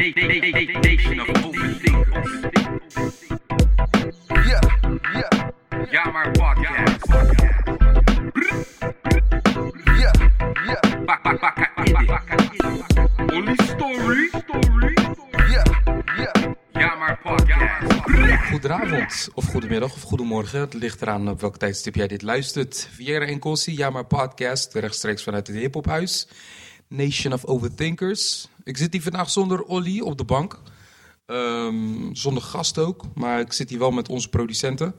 Nation of overthinkers. Yeah, yeah, Ja, maar podcast. yeah, yeah, Bak, bak, bak, edit. Only story. yeah, yeah. Ja, maar podcast. Goedenavond, of goedemiddag, of goedemorgen. Het ligt eraan op welk tijdstip jij dit luistert. Viera en Kossi, ja maar podcast, rechtstreeks vanuit het hiphophuis. Nation of Overthinkers. Ik zit hier vandaag zonder Olly op de bank. Ehm, zonder gast ook, maar ik zit hier wel met onze producenten.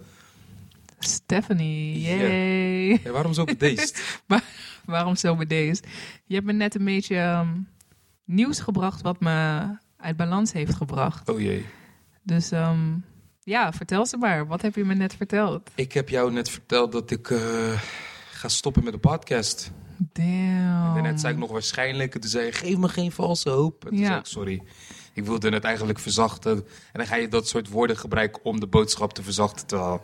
Stephanie, yay. Waarom zo bedeesd? Maar waarom zo bedeesd? Je hebt me net een beetje ehm, nieuws gebracht wat me uit balans heeft gebracht. oh jee. Dus ehm, ja, vertel ze maar. Wat heb je me net verteld? Ik heb jou net verteld dat ik eh, ga stoppen met de podcast. Damn. En net zei ik nog waarschijnlijk. En toen zei je, geef me geen valse hoop. En toen Ja. zei ik, sorry. Ik wilde het eigenlijk verzachten. En dan ga je dat soort woorden gebruiken om de boodschap te verzachten. Terwijl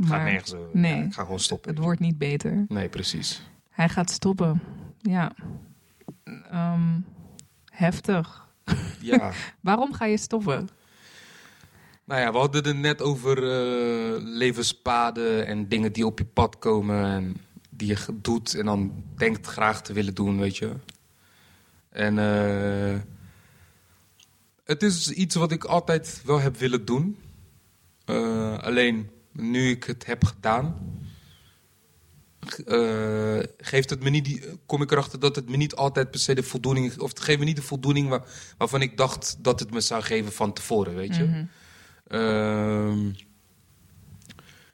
het gaat nergens over. nee. Ja, ik ga gewoon stoppen. Het wordt niet beter. Nee, precies. Hij gaat stoppen. Ja. Ehm, heftig. Ja. Waarom ga je stoppen? nou ja, we hadden het net over eh, levenspaden en dingen die op je pad komen. En die je doet en dan denkt graag te willen doen, weet je. En eh, het is iets wat ik altijd wel heb willen doen. Eh, alleen nu ik het heb gedaan, ge- eh, geeft het me niet die, kom ik erachter dat het me niet altijd per se de voldoening, of het geeft me niet de voldoening waar- waarvan ik dacht dat het me zou geven van tevoren, weet je. Mhm. Ehm,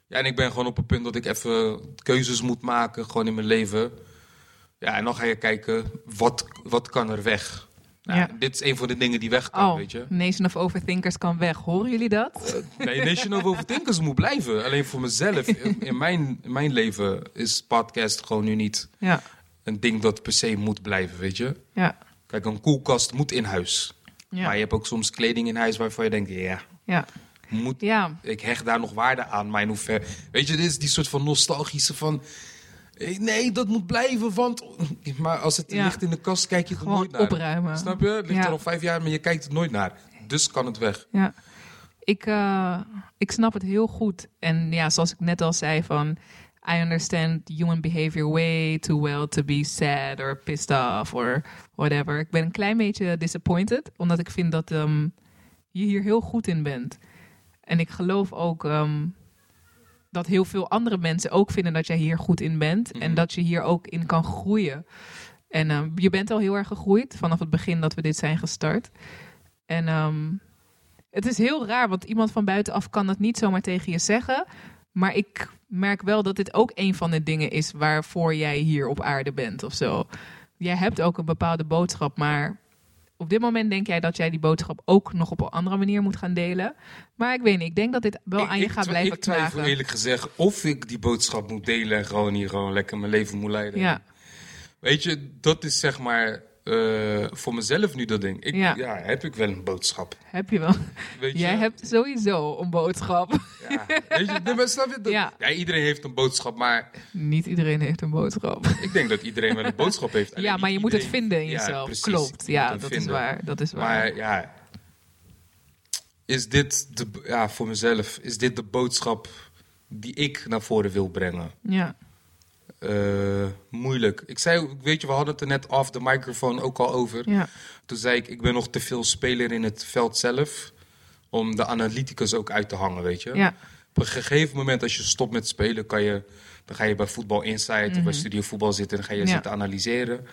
ja, en ik ben gewoon op het punt dat ik even keuzes moet maken, gewoon in mijn leven. Ja, en dan ga je kijken, wat, wat kan er weg? Nou, Ja. Dit is een van de dingen die weg kan, Oh, weet je. Nation of Overthinkers kan weg. Horen jullie dat? Nee, Nation of Overthinkers moet blijven. Alleen voor mezelf, in, in mijn, in mijn leven, is podcast gewoon nu niet Ja. een ding dat per se moet blijven, weet je. Ja. Kijk, een koelkast moet in huis. Ja. Maar je hebt ook soms kleding in huis waarvan je denkt, ja, Ja. Moet, Ja. ik hecht daar nog waarde aan, maar in hoeverre... Weet je, dit is die soort van nostalgische van... eh, Nee, dat moet blijven, want... Maar als het Ja. ligt in de kast, kijk je er Gewoon nooit naar. opruimen. Snap je? Het ligt er al vijf jaar, maar je kijkt er nooit naar. Dus kan het weg. Ja, ik, eh, ik snap het heel goed. En ja, zoals ik net al zei van... I understand human behavior way too well to be sad or pissed off or whatever. Ik ben een klein beetje disappointed, omdat ik vind dat ehm, je hier heel goed in bent. En ik geloof ook ehm, dat heel veel andere mensen ook vinden dat jij hier goed in bent. En Mhm. dat je hier ook in kan groeien. En ehm, je bent al heel erg gegroeid vanaf het begin dat we dit zijn gestart. En ehm, het is heel raar, want iemand van buitenaf kan dat niet zomaar tegen je zeggen. Maar ik merk wel dat dit ook een van de dingen is waarvoor jij hier op aarde bent of zo. Jij hebt ook een bepaalde boodschap, maar op dit moment denk jij dat jij die boodschap ook nog op een andere manier moet gaan delen. Maar ik weet niet, ik denk dat dit wel Ik- aan je gaat blijven Ik twijfel knagen. eerlijk gezegd of ik die boodschap moet delen... en gewoon hier gewoon lekker mijn leven moet leiden. Ja, Weet je, dat is zeg maar... eh, voor mezelf nu dat ding. Ik, ja. Ja. heb ik wel een boodschap. heb je wel. Weet je? Jij hebt sowieso een boodschap. Ja. Weet je, nee, snap je? Dat, ja. Ja. iedereen heeft een boodschap, maar Niet iedereen heeft een boodschap. ik denk dat iedereen wel een boodschap heeft. Alleen Ja, maar je moet het vinden in jezelf. precies. Klopt, ja, dat is waar. Dat is waar. Maar ja, is dit de, ja, voor mezelf, is dit de boodschap die ik naar voren wil brengen? Ja, Eh, moeilijk. Ik zei, weet je, we hadden het er net off de microfoon ook al over. ja, Toen zei ik, ik ben nog te veel speler in het veld zelf. Om de analyticus ook uit te hangen, weet je. ja, Op een gegeven moment, als je stopt met spelen, kan je, dan ga je bij Voetbal Insight of bij Studio Voetbal zitten en ga je Mhm. Ja. zitten analyseren.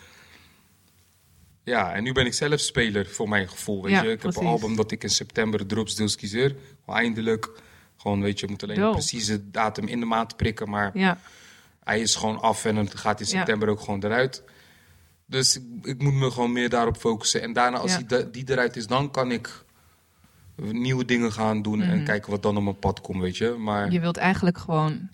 Ja, en nu ben ik zelf speler voor mijn gevoel, weet Ja, je. Ik heb een album dat ik in september drops deels kiezer. Eindelijk. Gewoon, weet je, moet alleen een precieze datum in de maand prikken, maar ja. Hij is gewoon af en het gaat in september ook gewoon eruit. Dus ik, ik moet me gewoon meer daarop focussen. En daarna, als die, die eruit is, dan kan ik nieuwe dingen gaan doen en kijken wat dan op mijn pad komt, weet je. Maar Mhm. Je wilt eigenlijk gewoon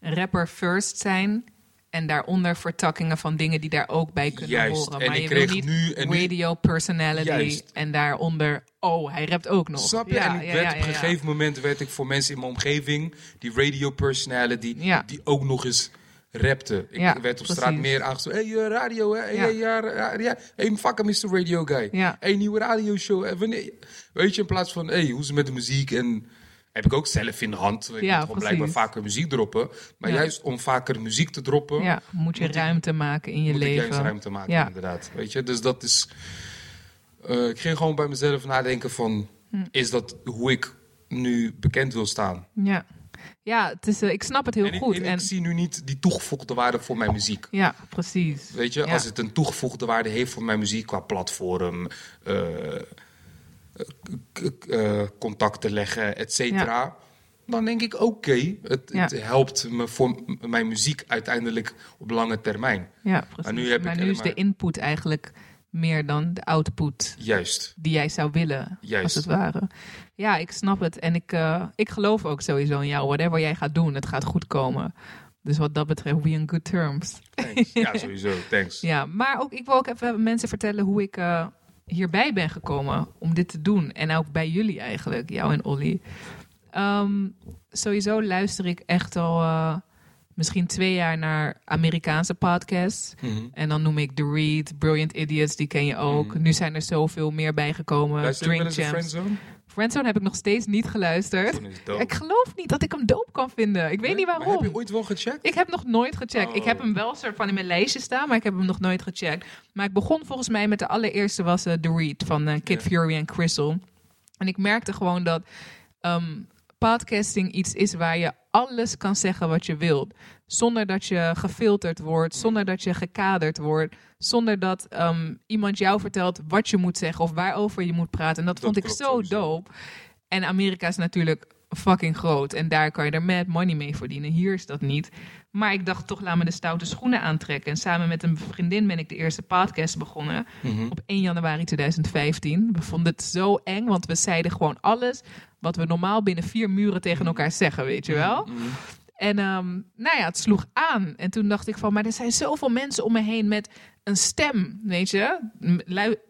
rapper first zijn. En daaronder vertakkingen van dingen die daar ook bij kunnen Juist. horen. En Maar je kreeg niet nu- radio personality. Juist. En daaronder, oh, hij rapt ook nog. Snap je? Ja, en ik ja, werd ja, op een gegeven moment werd ik voor mensen in mijn omgeving, die radio personality, die ook nog eens rapte. Ik Ja, werd op straat meer aangesproken. Hey, eh, radio, hè? Hey, Ja. hey, ja, ra- ja. hey, fuck, Mr. Radio Guy. Ja. Hey, nieuwe radioshow. eh, wanneer- Weet je, in plaats van, hey, hoe is het met de muziek? En heb ik ook zelf in de hand. Ik Ja, moet gewoon blijkbaar vaker muziek droppen. Maar Ja. juist om vaker muziek te droppen, Ja, moet je Moet ik- ruimte maken in je moet ik leven. juist ruimte maken, Ja. inderdaad. Weet je, dus dat is... eh, ik ging gewoon bij mezelf nadenken van... Hm. Is dat hoe ik nu bekend wil staan? Ja, ja het is, eh, ik snap het heel en ik, goed. en En, ik zie nu niet die toegevoegde waarde voor mijn muziek. ja, precies. Weet je, Ja. als het een toegevoegde waarde heeft voor mijn muziek qua platform, eh, eh, contacten leggen, et cetera. Dan denk ik, oké, het, Ja. het helpt me voor mijn muziek uiteindelijk op lange termijn. Ja, precies. nu heb ik maar nu is de input eigenlijk meer dan de output Juist. die jij zou willen, Juist. als het ware. Ja, ik snap het. En ik, eh, ik geloof ook sowieso in jou. Whatever jij gaat doen, het gaat goed komen. Dus wat dat betreft, we in good terms. Thanks. ja, sowieso. Thanks. Ja, maar ook, ik wil ook even mensen vertellen hoe ik eh, hierbij ben gekomen om dit te doen. En ook bij jullie eigenlijk, jou en Olly. Ehm, sowieso luister ik echt al eh, misschien twee jaar naar Amerikaanse podcasts. Mhm. En dan noem ik The Read, Brilliant Idiots, die ken je ook. Nu zijn er zoveel meer bijgekomen. Mhm. Luister Drink Champs. Friendzone? Friendzone heb ik nog steeds niet geluisterd. Ik geloof niet dat ik hem doop kan vinden. Ik weet Nee? niet Maar waarom. heb je ooit wel gecheckt? Ik heb nog nooit gecheckt. Oh. Ik heb hem wel soort van in mijn lijstje staan, maar ik heb hem nog nooit gecheckt. Maar ik begon volgens mij met de allereerste was eh, The Read van eh, Kid. Fury en Crystal. En ik merkte gewoon dat ehm, podcasting iets is waar je alles kan zeggen wat je wilt. Zonder dat je gefilterd wordt, zonder dat je gekaderd wordt. Zonder dat ehm, iemand jou vertelt wat je moet zeggen of waarover je moet praten. En dat, Dat vond ik zo dope. En Amerika is natuurlijk fucking groot. En daar kan je er mad money mee verdienen. Hier is dat niet. Maar ik dacht toch, laat me de stoute schoenen aantrekken. En samen met een vriendin ben ik de eerste podcast begonnen. Mhm. Op 1 januari 2015. We vonden het zo eng, want we zeiden gewoon alles... wat we normaal binnen vier muren tegen elkaar zeggen, weet je wel? Mhm. En ehm, nou ja, het sloeg aan. En toen dacht ik van, maar er zijn zoveel mensen om me heen met een stem, weet je?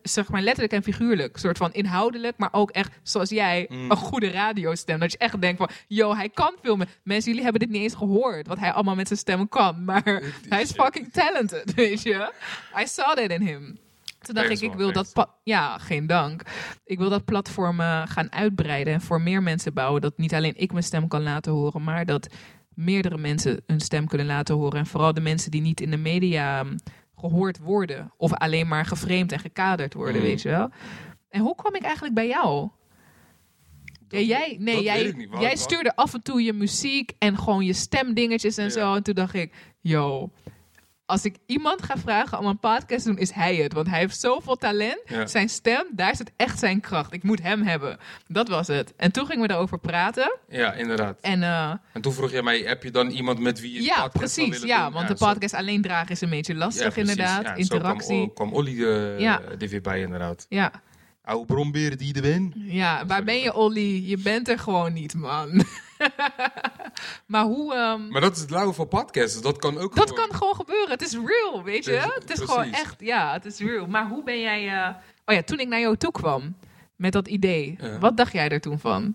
Zeg maar letterlijk en figuurlijk. soort van inhoudelijk, maar ook echt, zoals jij, Mm. een goede radiostem. Dat je echt denkt van, yo, hij kan filmen. Mensen, jullie hebben dit niet eens gehoord, wat hij allemaal met zijn stem kan. Maar hij is fucking talented, weet je? I saw that in him. Toen dacht ik, ik wil dat... Ja, geen dank. Ik wil dat platform eh, gaan uitbreiden en voor meer mensen bouwen. Dat niet alleen ik mijn stem kan laten horen, maar dat meerdere mensen hun stem kunnen laten horen. En vooral de mensen die niet in de media um, gehoord worden. Of alleen maar geframed en gekaderd worden, Mm. weet je wel. En hoe kwam ik eigenlijk bij jou? Ja, jij, nee, jij, niet. Jij stuurde af en toe je muziek en gewoon je stemdingetjes en Ja. zo. En toen dacht ik, yo, als ik iemand ga vragen om een podcast te doen, is hij het. Want hij heeft zoveel talent. Ja. Zijn stem, daar zit echt zijn kracht. Ik moet hem hebben. Dat was het. En toen gingen we daarover praten. Ja, inderdaad. En eh, En toen vroeg jij mij, heb je dan iemand met wie je ja, precies. willen Ja, doen? want de zo- podcast alleen dragen is een beetje lastig ja, precies. inderdaad. Ja, Interactie. Zo kwam, kwam Olly eh, Ja. er weer bij, inderdaad. Ja, Oude brombeer die er ben. ja, waar ben je, Olly? Je bent er gewoon niet, man. maar hoe... ehm, Maar dat is het lauwe van podcasts. Dat kan ook Dat gewoon. kan gewoon gebeuren. Het is real, weet je? Precies, Het is gewoon echt, ja, het is real. Maar hoe ben jij... eh, Oh ja, toen ik naar jou toe kwam met dat idee. Ja. Wat dacht jij er toen van?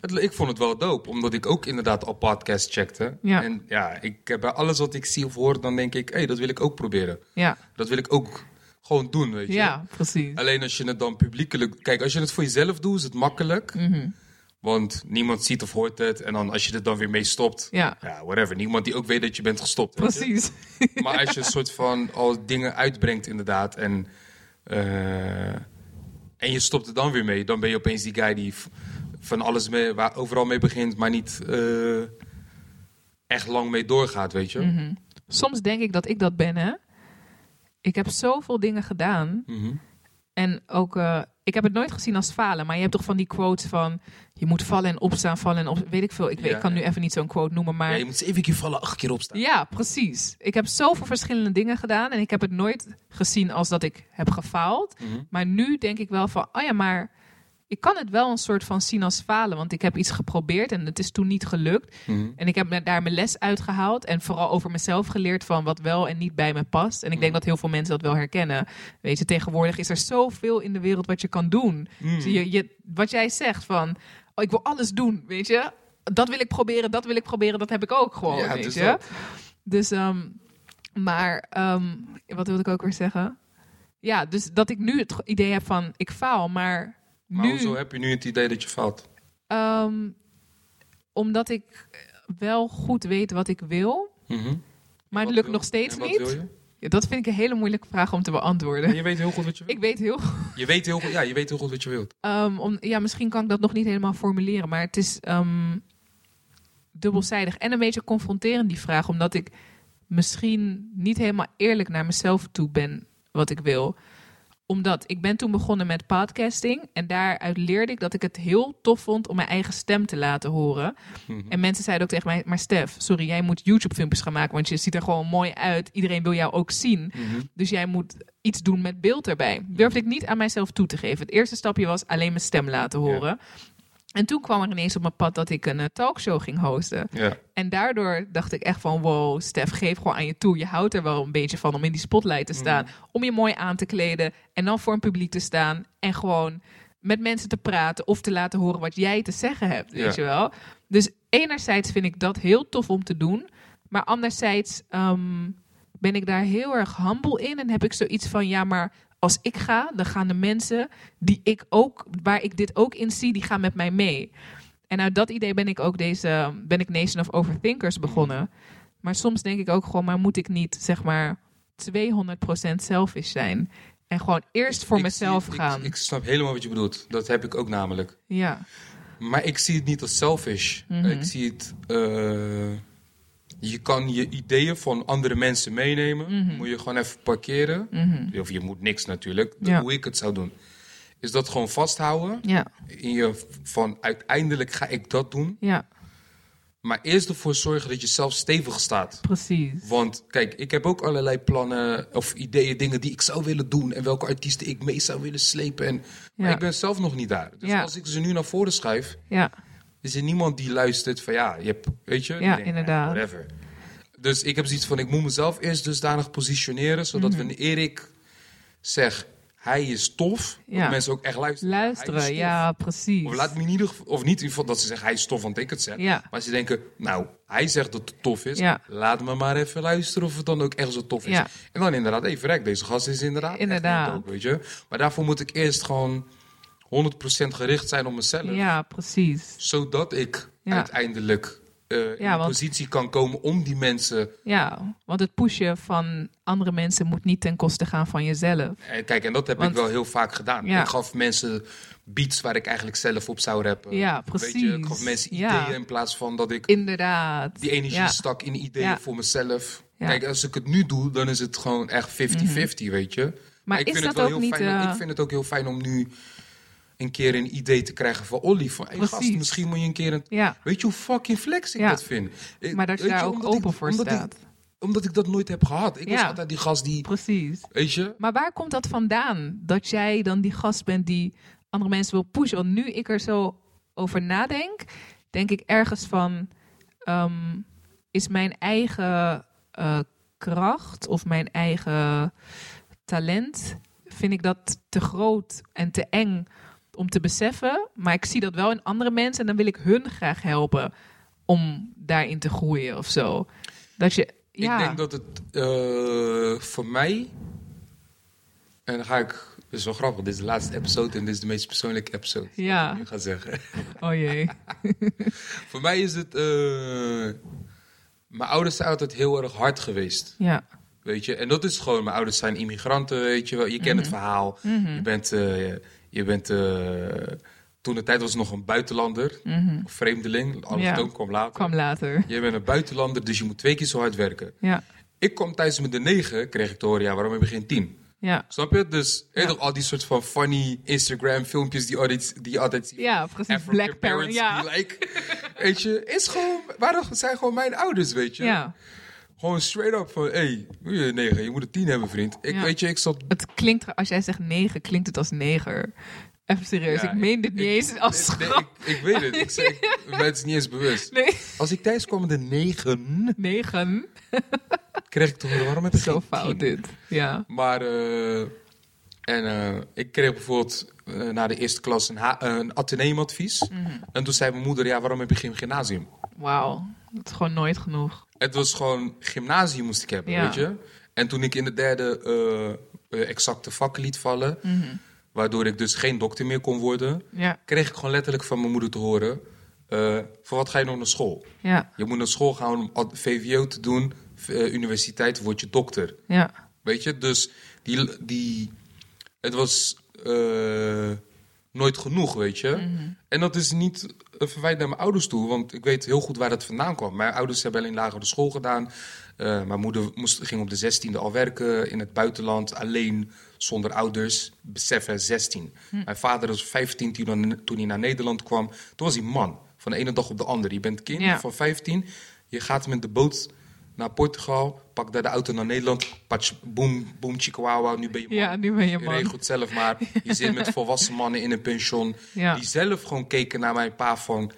Het- ik vond het wel dope, omdat ik ook inderdaad al podcasts checkte. Ja. En ja, ik, eh, bij alles wat ik zie of hoor, dan denk ik, hé, hey, dat wil ik ook proberen. Ja, Dat wil ik ook gewoon doen, weet je. ja precies. Alleen als je het dan publiekelijk... Kijk, als je het voor jezelf doet, is het makkelijk. Mhm. Want niemand ziet of hoort het. En dan als je er dan weer mee stopt... Ja, Ja, whatever. Niemand die ook weet dat je bent gestopt. precies. Maar als je een soort van al dingen uitbrengt inderdaad en, eh, en je stopt er dan weer mee, dan ben je opeens die guy die van alles mee, waar overal mee begint, maar niet eh, echt lang mee doorgaat, weet je. Mhm. Soms denk ik dat ik dat ben, hè. Ik heb zoveel dingen gedaan. Mhm. En ook, eh, ik heb het nooit gezien als falen. Maar je hebt toch van die quotes van... Je moet vallen en opstaan, vallen en op... Weet ik veel. Ik, weet, Ja, ik kan nu even niet zo'n quote noemen, maar... Ja, je moet zeven keer vallen, acht keer opstaan. Ja, precies. Ik heb zoveel verschillende dingen gedaan en ik heb het nooit gezien als dat ik heb gefaald. Mhm. Maar nu denk ik wel van, oh ja, maar ik kan het wel een soort van zien als falen, want ik heb iets geprobeerd en het is toen niet gelukt. Mhm. En ik heb daar mijn les uitgehaald en vooral over mezelf geleerd van wat wel en niet bij me past. En ik denk dat heel veel mensen dat wel herkennen. Weet je, tegenwoordig is er zoveel in de wereld wat je kan doen. Mhm. Dus je, je, wat jij zegt van, oh, ik wil alles doen, weet je. Dat wil ik proberen, dat wil ik proberen, dat heb ik ook gewoon, Ja, weet dus je. dat. Dus, ehm, maar, ehm, wat wilde ik ook weer zeggen? Ja, dus dat ik nu het idee heb van, ik faal, maar, Maar nu... hoezo heb je nu het idee dat je faalt? ehm, omdat ik wel goed weet wat ik wil, Mhm. maar het lukt wil- nog steeds wat niet. wil je? Ja, dat vind ik een hele moeilijke vraag om te beantwoorden. Maar je weet heel goed wat je wilt. Ik weet heel Je weet heel goed, ja, je weet heel goed wat je wilt. Ehm, om, ja, misschien kan ik dat nog niet helemaal formuleren, maar het is ehm, dubbelzijdig en een beetje confronterend die vraag, omdat ik misschien niet helemaal eerlijk naar mezelf toe ben wat ik wil. Omdat ik ben toen begonnen met podcasting en daaruit leerde ik dat ik het heel tof vond om mijn eigen stem te laten horen. Mhm. En mensen zeiden ook tegen mij, maar Stef, sorry, jij moet YouTube-filmpjes gaan maken, want je ziet er gewoon mooi uit. Iedereen wil jou ook zien. Mhm. Dus jij moet iets doen met beeld erbij. Durfde ik niet aan mijzelf toe te geven. Het eerste stapje was alleen mijn stem laten horen. En toen kwam er ineens op mijn pad dat ik een eh, talkshow ging hosten. Ja. En daardoor dacht ik echt van, wow, Stef, geef gewoon aan je toe. Je houdt er wel een beetje van om in die spotlight te staan. Om je mooi aan te kleden en dan voor een publiek te staan. En gewoon met mensen te praten of te laten horen wat jij te zeggen hebt, weet Ja. je wel. Dus enerzijds vind ik dat heel tof om te doen. Maar anderzijds ehm, ben ik daar heel erg humble in. En heb ik zoiets van, ja, maar als ik ga, dan gaan de mensen die ik ook, waar ik dit ook in zie, die gaan met mij mee. En uit dat idee ben ik ook deze, ben ik Nation of Overthinkers begonnen. Maar soms denk ik ook gewoon, maar moet ik niet, zeg maar, 200% selfish zijn? En gewoon eerst voor Ik mezelf zie- gaan. Ik, ik snap helemaal wat je bedoelt. Dat heb ik ook namelijk. ja, Maar ik zie het niet als selfish. Mhm. Ik zie het... eh, je kan je ideeën van andere mensen meenemen. Mhm. Moet je gewoon even parkeren. Mhm. Of je moet niks natuurlijk. Ja. Hoe ik het zou doen. Is dat gewoon vasthouden. ja, In je van uiteindelijk ga ik dat doen. ja, Maar eerst ervoor zorgen dat je zelf stevig staat. precies. Want kijk, ik heb ook allerlei plannen of ideeën, dingen die ik zou willen doen. En welke artiesten ik mee zou willen slepen. En, Maar ik ben zelf nog niet daar. Dus als ik ze nu naar voren schuif, Ja, is er niemand die luistert van ja, je hebt, weet je. Ja, denkt, inderdaad. eh, whatever. Dus ik heb zoiets van, ik moet mezelf eerst dusdanig positioneren, zodat Mhm. wanneer ik zeg, hij is tof, Ja. dat mensen ook echt luisteren. Luisteren, ja, precies. Of laat me in ieder geval, of niet in ieder geval dat ze zeggen, hij is tof, want ik het zeg. Ja. Maar ze denken, nou, hij zegt dat het tof is. Ja. Laat me maar even luisteren of het dan ook echt zo tof is. En dan inderdaad, even verrek, deze gast is inderdaad Inderdaad. dope, weet je. Maar daarvoor moet ik eerst gewoon 100% gericht zijn op mezelf. Ja, precies. Zodat ik Ja. uiteindelijk eh, in Ja, een want- positie kan komen om die mensen... Ja, want het pushen van andere mensen moet niet ten koste gaan van jezelf. En kijk, en dat heb Want- ik wel heel vaak gedaan. Ja. Ik gaf mensen beats waar ik eigenlijk zelf op zou rappen. Ja, Weet je, precies. ik gaf mensen Ja. ideeën in plaats van dat ik Inderdaad. die energie stak in ideeën voor mezelf. Kijk, als ik het nu doe, dan is het gewoon echt 50-50, weet je. Maar ik is vind dat het wel ook heel niet, fijn. eh, Ik vind het ook heel fijn om nu een keer een idee te krijgen van Olly. Van, hey, gast, misschien moet je een keer een... Ja, Weet je hoe fucking flex ik Ja. dat vind? Ik- maar dat je daar ook ik- open voor staat. Ik, omdat ik dat nooit heb gehad. Ik was altijd die gast die, Precies. weet je... Maar waar komt dat vandaan? Dat jij dan die gast bent die andere mensen wil pushen? Want nu ik er zo over nadenk, denk ik ergens van... ehm, is mijn eigen eh, kracht of mijn eigen talent... vind ik dat te groot en te eng om te beseffen. Maar ik zie dat wel in andere mensen en dan wil ik hun graag helpen... om daarin te groeien of zo. Dat je... Ja, Ik denk dat het eh, voor mij... En dan ga ik... Dat is wel grappig. Dit is de laatste episode en dit is de meest persoonlijke episode. Ja. Wat ik ga zeggen. Oh jee. voor mij is het... eh, mijn ouders zijn altijd heel erg hard geweest. Ja. Weet je, en dat is gewoon, mijn ouders zijn immigranten, weet je wel. Je kent het verhaal. Je bent, eh, je bent eh, toen de tijd was nog een buitenlander, of vreemdeling. Allochtoon Ja. kwam later. Kwam later. Je bent een buitenlander, dus je moet twee keer zo hard werken. Ja. Ik kwam tijdens mijn de negen, kreeg ik te horen, ja, waarom heb je geen tien? Ja. Snap je? Dus Ja. al die soort van funny Instagram filmpjes die altijd, die je altijd ziet. Ja, precies. Black parent. Ja. die like, weet je, is gewoon, waarom zijn gewoon mijn ouders, weet je? ja. Gewoon straight up van, hé, hey, je een je moet een tien hebben, vriend. Ik Ja. weet je, ik zat... Het klinkt, als jij zegt negen, klinkt het als neger. Even serieus, Ja, ik meen dit niet ik- eens als Nee, ik, ik weet het, ik ben het niet eens bewust. Nee, Als ik thuis kwam met een negen, negen. kreeg ik horen, waarom heb je Zo fout dit. Ja. Maar, eh, en eh, ik kreeg bijvoorbeeld eh, na de eerste klas een, ha- een. Mhm. En toen zei mijn moeder, ja, waarom heb je geen gymnasium? Wauw. Dat is gewoon nooit genoeg. Het was gewoon gymnasium moest ik hebben, Ja. weet je. En toen ik in de derde eh, eh, exacte vakken liet vallen, Mhm. waardoor ik dus geen dokter meer kon worden, Ja, kreeg ik gewoon letterlijk van mijn moeder te horen: eh, voor wat ga je nog naar school? ja, Je moet naar school gaan om VWO te doen, universiteit word je dokter. ja. Weet je, dus die, die, het was nooit genoeg, weet je. Mhm. En dat is niet een verwijt naar mijn ouders toe, want ik weet heel goed waar dat vandaan kwam. Mijn ouders hebben alleen lagere school gedaan. Eh, mijn moeder moest, ging op de 16e al werken in het buitenland, alleen, zonder ouders. Besef, hè, 16. Hm. Mijn vader was 15 toen, toen hij naar Nederland kwam. Toen was hij man, van de ene dag op de andere. Je bent kind Ja. van 15, je gaat met de boot naar Portugal, pak daar de auto naar Nederland, patch, boom, boom, chihuahua, nu ben je man. Ja, nu ben je Je man. regelt zelf maar. Je zit met volwassen mannen in een pension. Ja. Die zelf gewoon keken naar mijn pa van...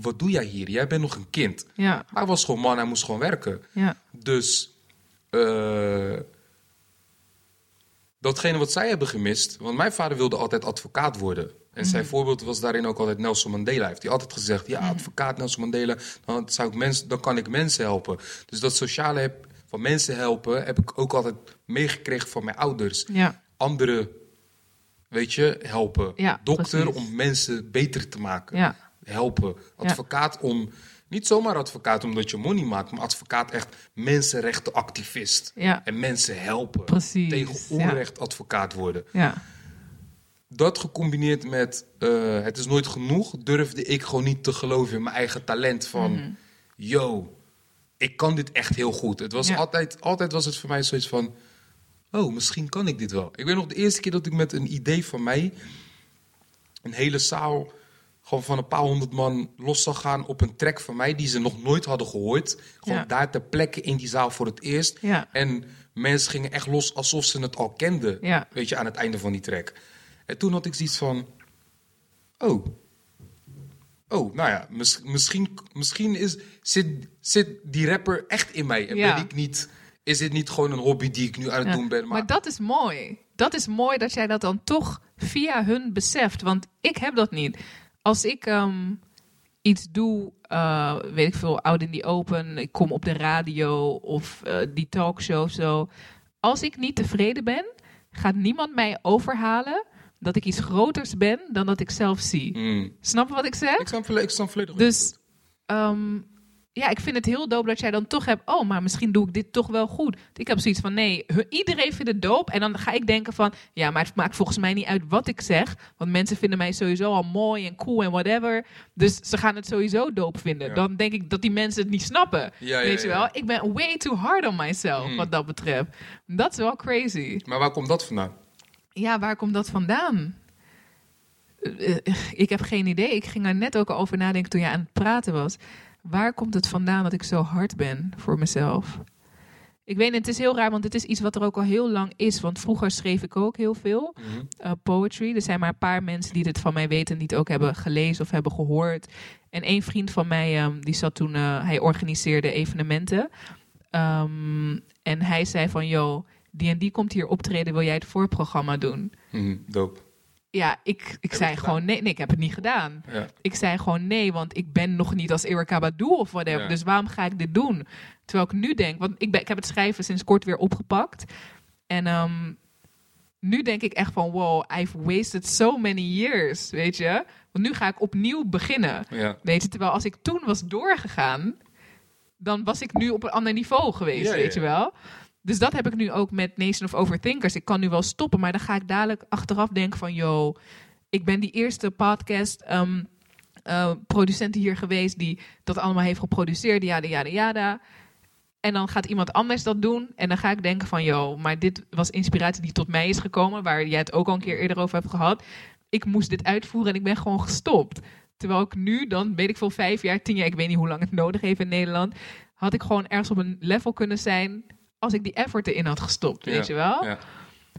Wat doe jij hier? Jij bent nog een kind. Ja, hij was gewoon man, hij moest gewoon werken. ja, Dus... eh, datgene wat zij hebben gemist... Want mijn vader wilde altijd advocaat worden. En Mhm. zijn voorbeeld was daarin ook altijd Nelson Mandela. Heeft hij altijd gezegd... Ja, advocaat Nelson Mandela. Dan, zou ik mensen, dan kan ik mensen helpen. Dus dat sociale heb, van mensen helpen... heb ik ook altijd meegekregen van mijn ouders ja, anderen, weet je, helpen. Ja, Dokter precies. om mensen beter te maken. ja, Helpen. Advocaat om, niet zomaar advocaat omdat je money maakt, maar advocaat echt mensenrechtenactivist. En mensen helpen. Precies, Tegen onrecht advocaat worden. ja, Dat gecombineerd met eh, het is nooit genoeg, durfde ik gewoon niet te geloven in mijn eigen talent van, Mhm. yo, ik kan dit echt heel goed. Het was Ja. altijd, altijd was het voor mij zoiets van, oh, misschien kan ik dit wel. Ik weet nog de eerste keer dat ik met een idee van mij een hele zaal gewoon van een paar honderd man los zag gaan op een track van mij die ze nog nooit hadden gehoord. Gewoon Ja. daar ter plekke in die zaal voor het eerst. Ja. En mensen gingen echt los alsof ze het al kenden. Weet je, aan het einde van die track. En toen had ik zoiets van, oh, oh, nou ja, mis- misschien, misschien is, zit, zit die rapper echt in mij. En Ja. ben ik niet, is dit niet gewoon een hobby die ik nu aan het Ja. doen ben? Maar dat is mooi. Dat is mooi dat jij dat dan toch via hun beseft. Want ik heb dat niet. Als ik ehm, iets doe, eh, weet ik veel, out in the open, ik kom op de radio of eh, die talkshow of zo. Als ik niet tevreden ben, gaat niemand mij overhalen dat ik iets groters ben dan dat ik zelf zie. Hmm. Snap je wat ik zeg? Ik snap, ik snap volledig. Dus ehm, ja, ik vind het heel dope dat jij dan toch hebt. Oh, maar misschien doe ik dit toch wel goed. Ik heb zoiets van nee, iedereen vindt het dope. En dan ga ik denken van ja, maar het maakt volgens mij niet uit wat ik zeg. Want mensen vinden mij sowieso al mooi en cool en whatever. Dus ze gaan het sowieso dope vinden. Ja. Dan denk ik dat die mensen het niet snappen. Ja, ja, Weet je wel? Ik ben way too hard on myself Hmm. wat dat betreft. Dat is wel crazy. Maar waar komt dat vandaan? Ja, waar komt dat vandaan? Eh, eh, ik heb geen idee. Ik ging daar net ook al over nadenken toen je aan het praten was. Waar komt het vandaan dat ik zo hard ben voor mezelf? Ik weet het is heel raar, want het is iets wat er ook al heel lang is. Want vroeger schreef ik ook heel veel eh, poetry. Er zijn maar een paar mensen die dit van mij weten, die het ook hebben gelezen of hebben gehoord. En één vriend van mij, ehm, die zat toen, hij organiseerde evenementen. Ehm, en hij zei van, yo, die en die komt hier optreden, wil jij het voorprogramma doen? Mhm, dope. Ja, ik, ik zei gewoon nee, nee, ik heb het niet gedaan. Ja. Ik zei gewoon nee, want ik ben nog niet als Erika Badu of whatever. Ja. Dus waarom ga ik dit doen? Terwijl ik nu denk, want ik, ben, ik heb het schrijven sinds kort weer opgepakt. En ehm, nu denk ik echt van wow, I've wasted so many years, weet je. Want nu ga ik opnieuw beginnen. Ja. Weet je, terwijl als ik toen was doorgegaan, dan was ik nu op een ander niveau geweest, weet je ja. wel. Dus dat heb ik nu ook met Nation of Overthinkers. Ik kan nu wel stoppen, maar dan ga ik dadelijk achteraf denken van... yo, ik ben die eerste podcast ehm, eh, producent hier geweest... die dat allemaal heeft geproduceerd, yada, yada, yada. En dan gaat iemand anders dat doen. En dan ga ik denken van, yo, maar dit was inspiratie die tot mij is gekomen... waar jij het ook al een keer eerder over hebt gehad. Ik moest dit uitvoeren en ik ben gewoon gestopt. Terwijl ik nu dan, weet ik veel, vijf jaar, tien jaar... ik weet niet hoe lang het nodig heeft in Nederland... had ik gewoon ergens op een level kunnen zijn... als ik die effort erin had gestopt, weet je wel? Ja.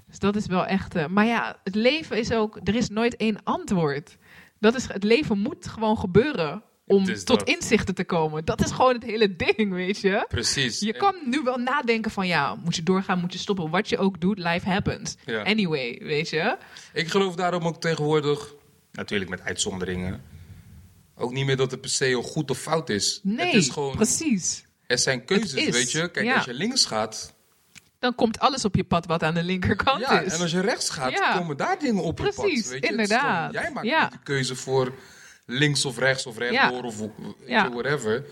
Dus dat is wel echt... eh, maar ja, het leven is ook... Er is nooit één antwoord. Dat is, het leven moet gewoon gebeuren om tot dat. inzichten te komen. Dat is gewoon het hele ding, weet je? Precies. Je En- kan nu wel nadenken van... ja, moet je doorgaan, moet je stoppen. Wat je ook doet, life happens. Ja. Anyway, weet je? Ik geloof daarom ook tegenwoordig, natuurlijk met uitzonderingen, ook niet meer dat het per se goed of fout is. Nee, het is gewoon, precies. Er zijn keuzes, weet je. Kijk, ja. als je links gaat, Dan komt alles op je pad wat aan de linkerkant ja, is. en als je rechts gaat, Ja. komen daar dingen op je pad. Precies, je? Het is inderdaad. jij maakt niet de keuze voor links of rechts of rechtdoor of whatever.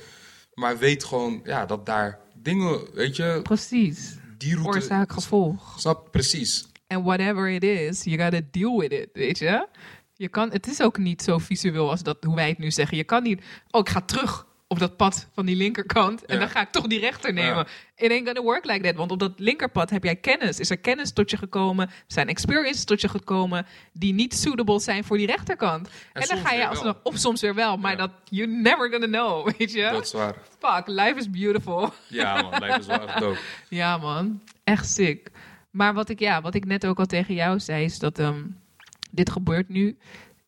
Maar weet gewoon ja, dat daar dingen, weet je, Precies. die route... Oorzaak, gevolg. Snap, precies. En whatever it is, you gotta deal with it, weet je? je kan, het is ook niet zo visueel als dat, hoe wij het nu zeggen. Je kan niet, oh, ik ga terug op dat pad van die linkerkant en Ja. dan ga ik toch die rechter nemen. It ain't gonna work like that, want op dat linkerpad heb jij kennis. Is er kennis tot je gekomen? Zijn experiences tot je gekomen die niet suitable zijn voor die rechterkant? En, dan ga je alsnog, of soms weer wel, maar dat you're never gonna know, weet je? Dat is waar. Fuck, life is beautiful. Ja man, lijkt is wel echt dope. Ja, man. Echt sick. Maar wat ik, ja, wat ik net ook al tegen jou zei, is dat ehm, dit gebeurt nu.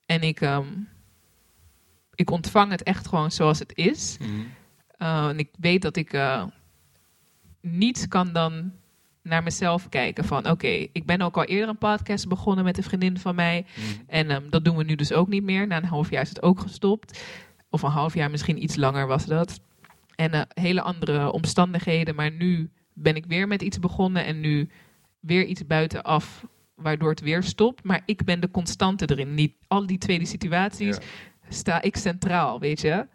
En ik, ehm, ik ontvang het echt gewoon zoals het is. Uh, en ik weet dat ik eh, niet kan dan naar mezelf kijken van... oké, ik ben ook al eerder een podcast begonnen met een vriendin van mij. Mhm. En ehm, dat doen we nu dus ook niet meer. Na een half jaar is het ook gestopt. Of een half jaar, misschien iets langer was dat. En eh, hele andere omstandigheden. Maar nu ben ik weer met iets begonnen en nu weer iets buitenaf... waardoor het weer stopt. Maar ik ben de constante erin. Niet al die tweede situaties Ja. Sta ik centraal, weet je.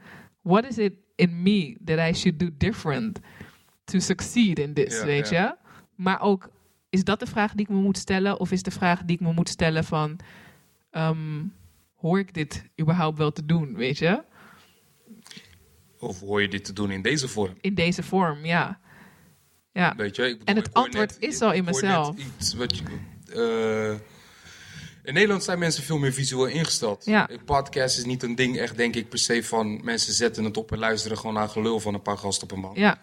What is it in me that I should do different to succeed in this, weet ja. je? Maar ook, is dat de vraag die ik me moet stellen? Of is de vraag die ik me moet stellen van... ehm, hoor ik dit überhaupt wel te doen, weet je? Of hoor je dit te doen in deze vorm? In deze vorm, ja. Ja, Weet je, ik bedoel, En het antwoord net- is al in mezelf. iets wat je, eh, in Nederland zijn mensen veel meer visueel ingesteld. Ja. Podcast is niet een ding, echt denk ik per se van mensen zetten het op en luisteren gewoon naar gelul van een paar gasten op een man. ja.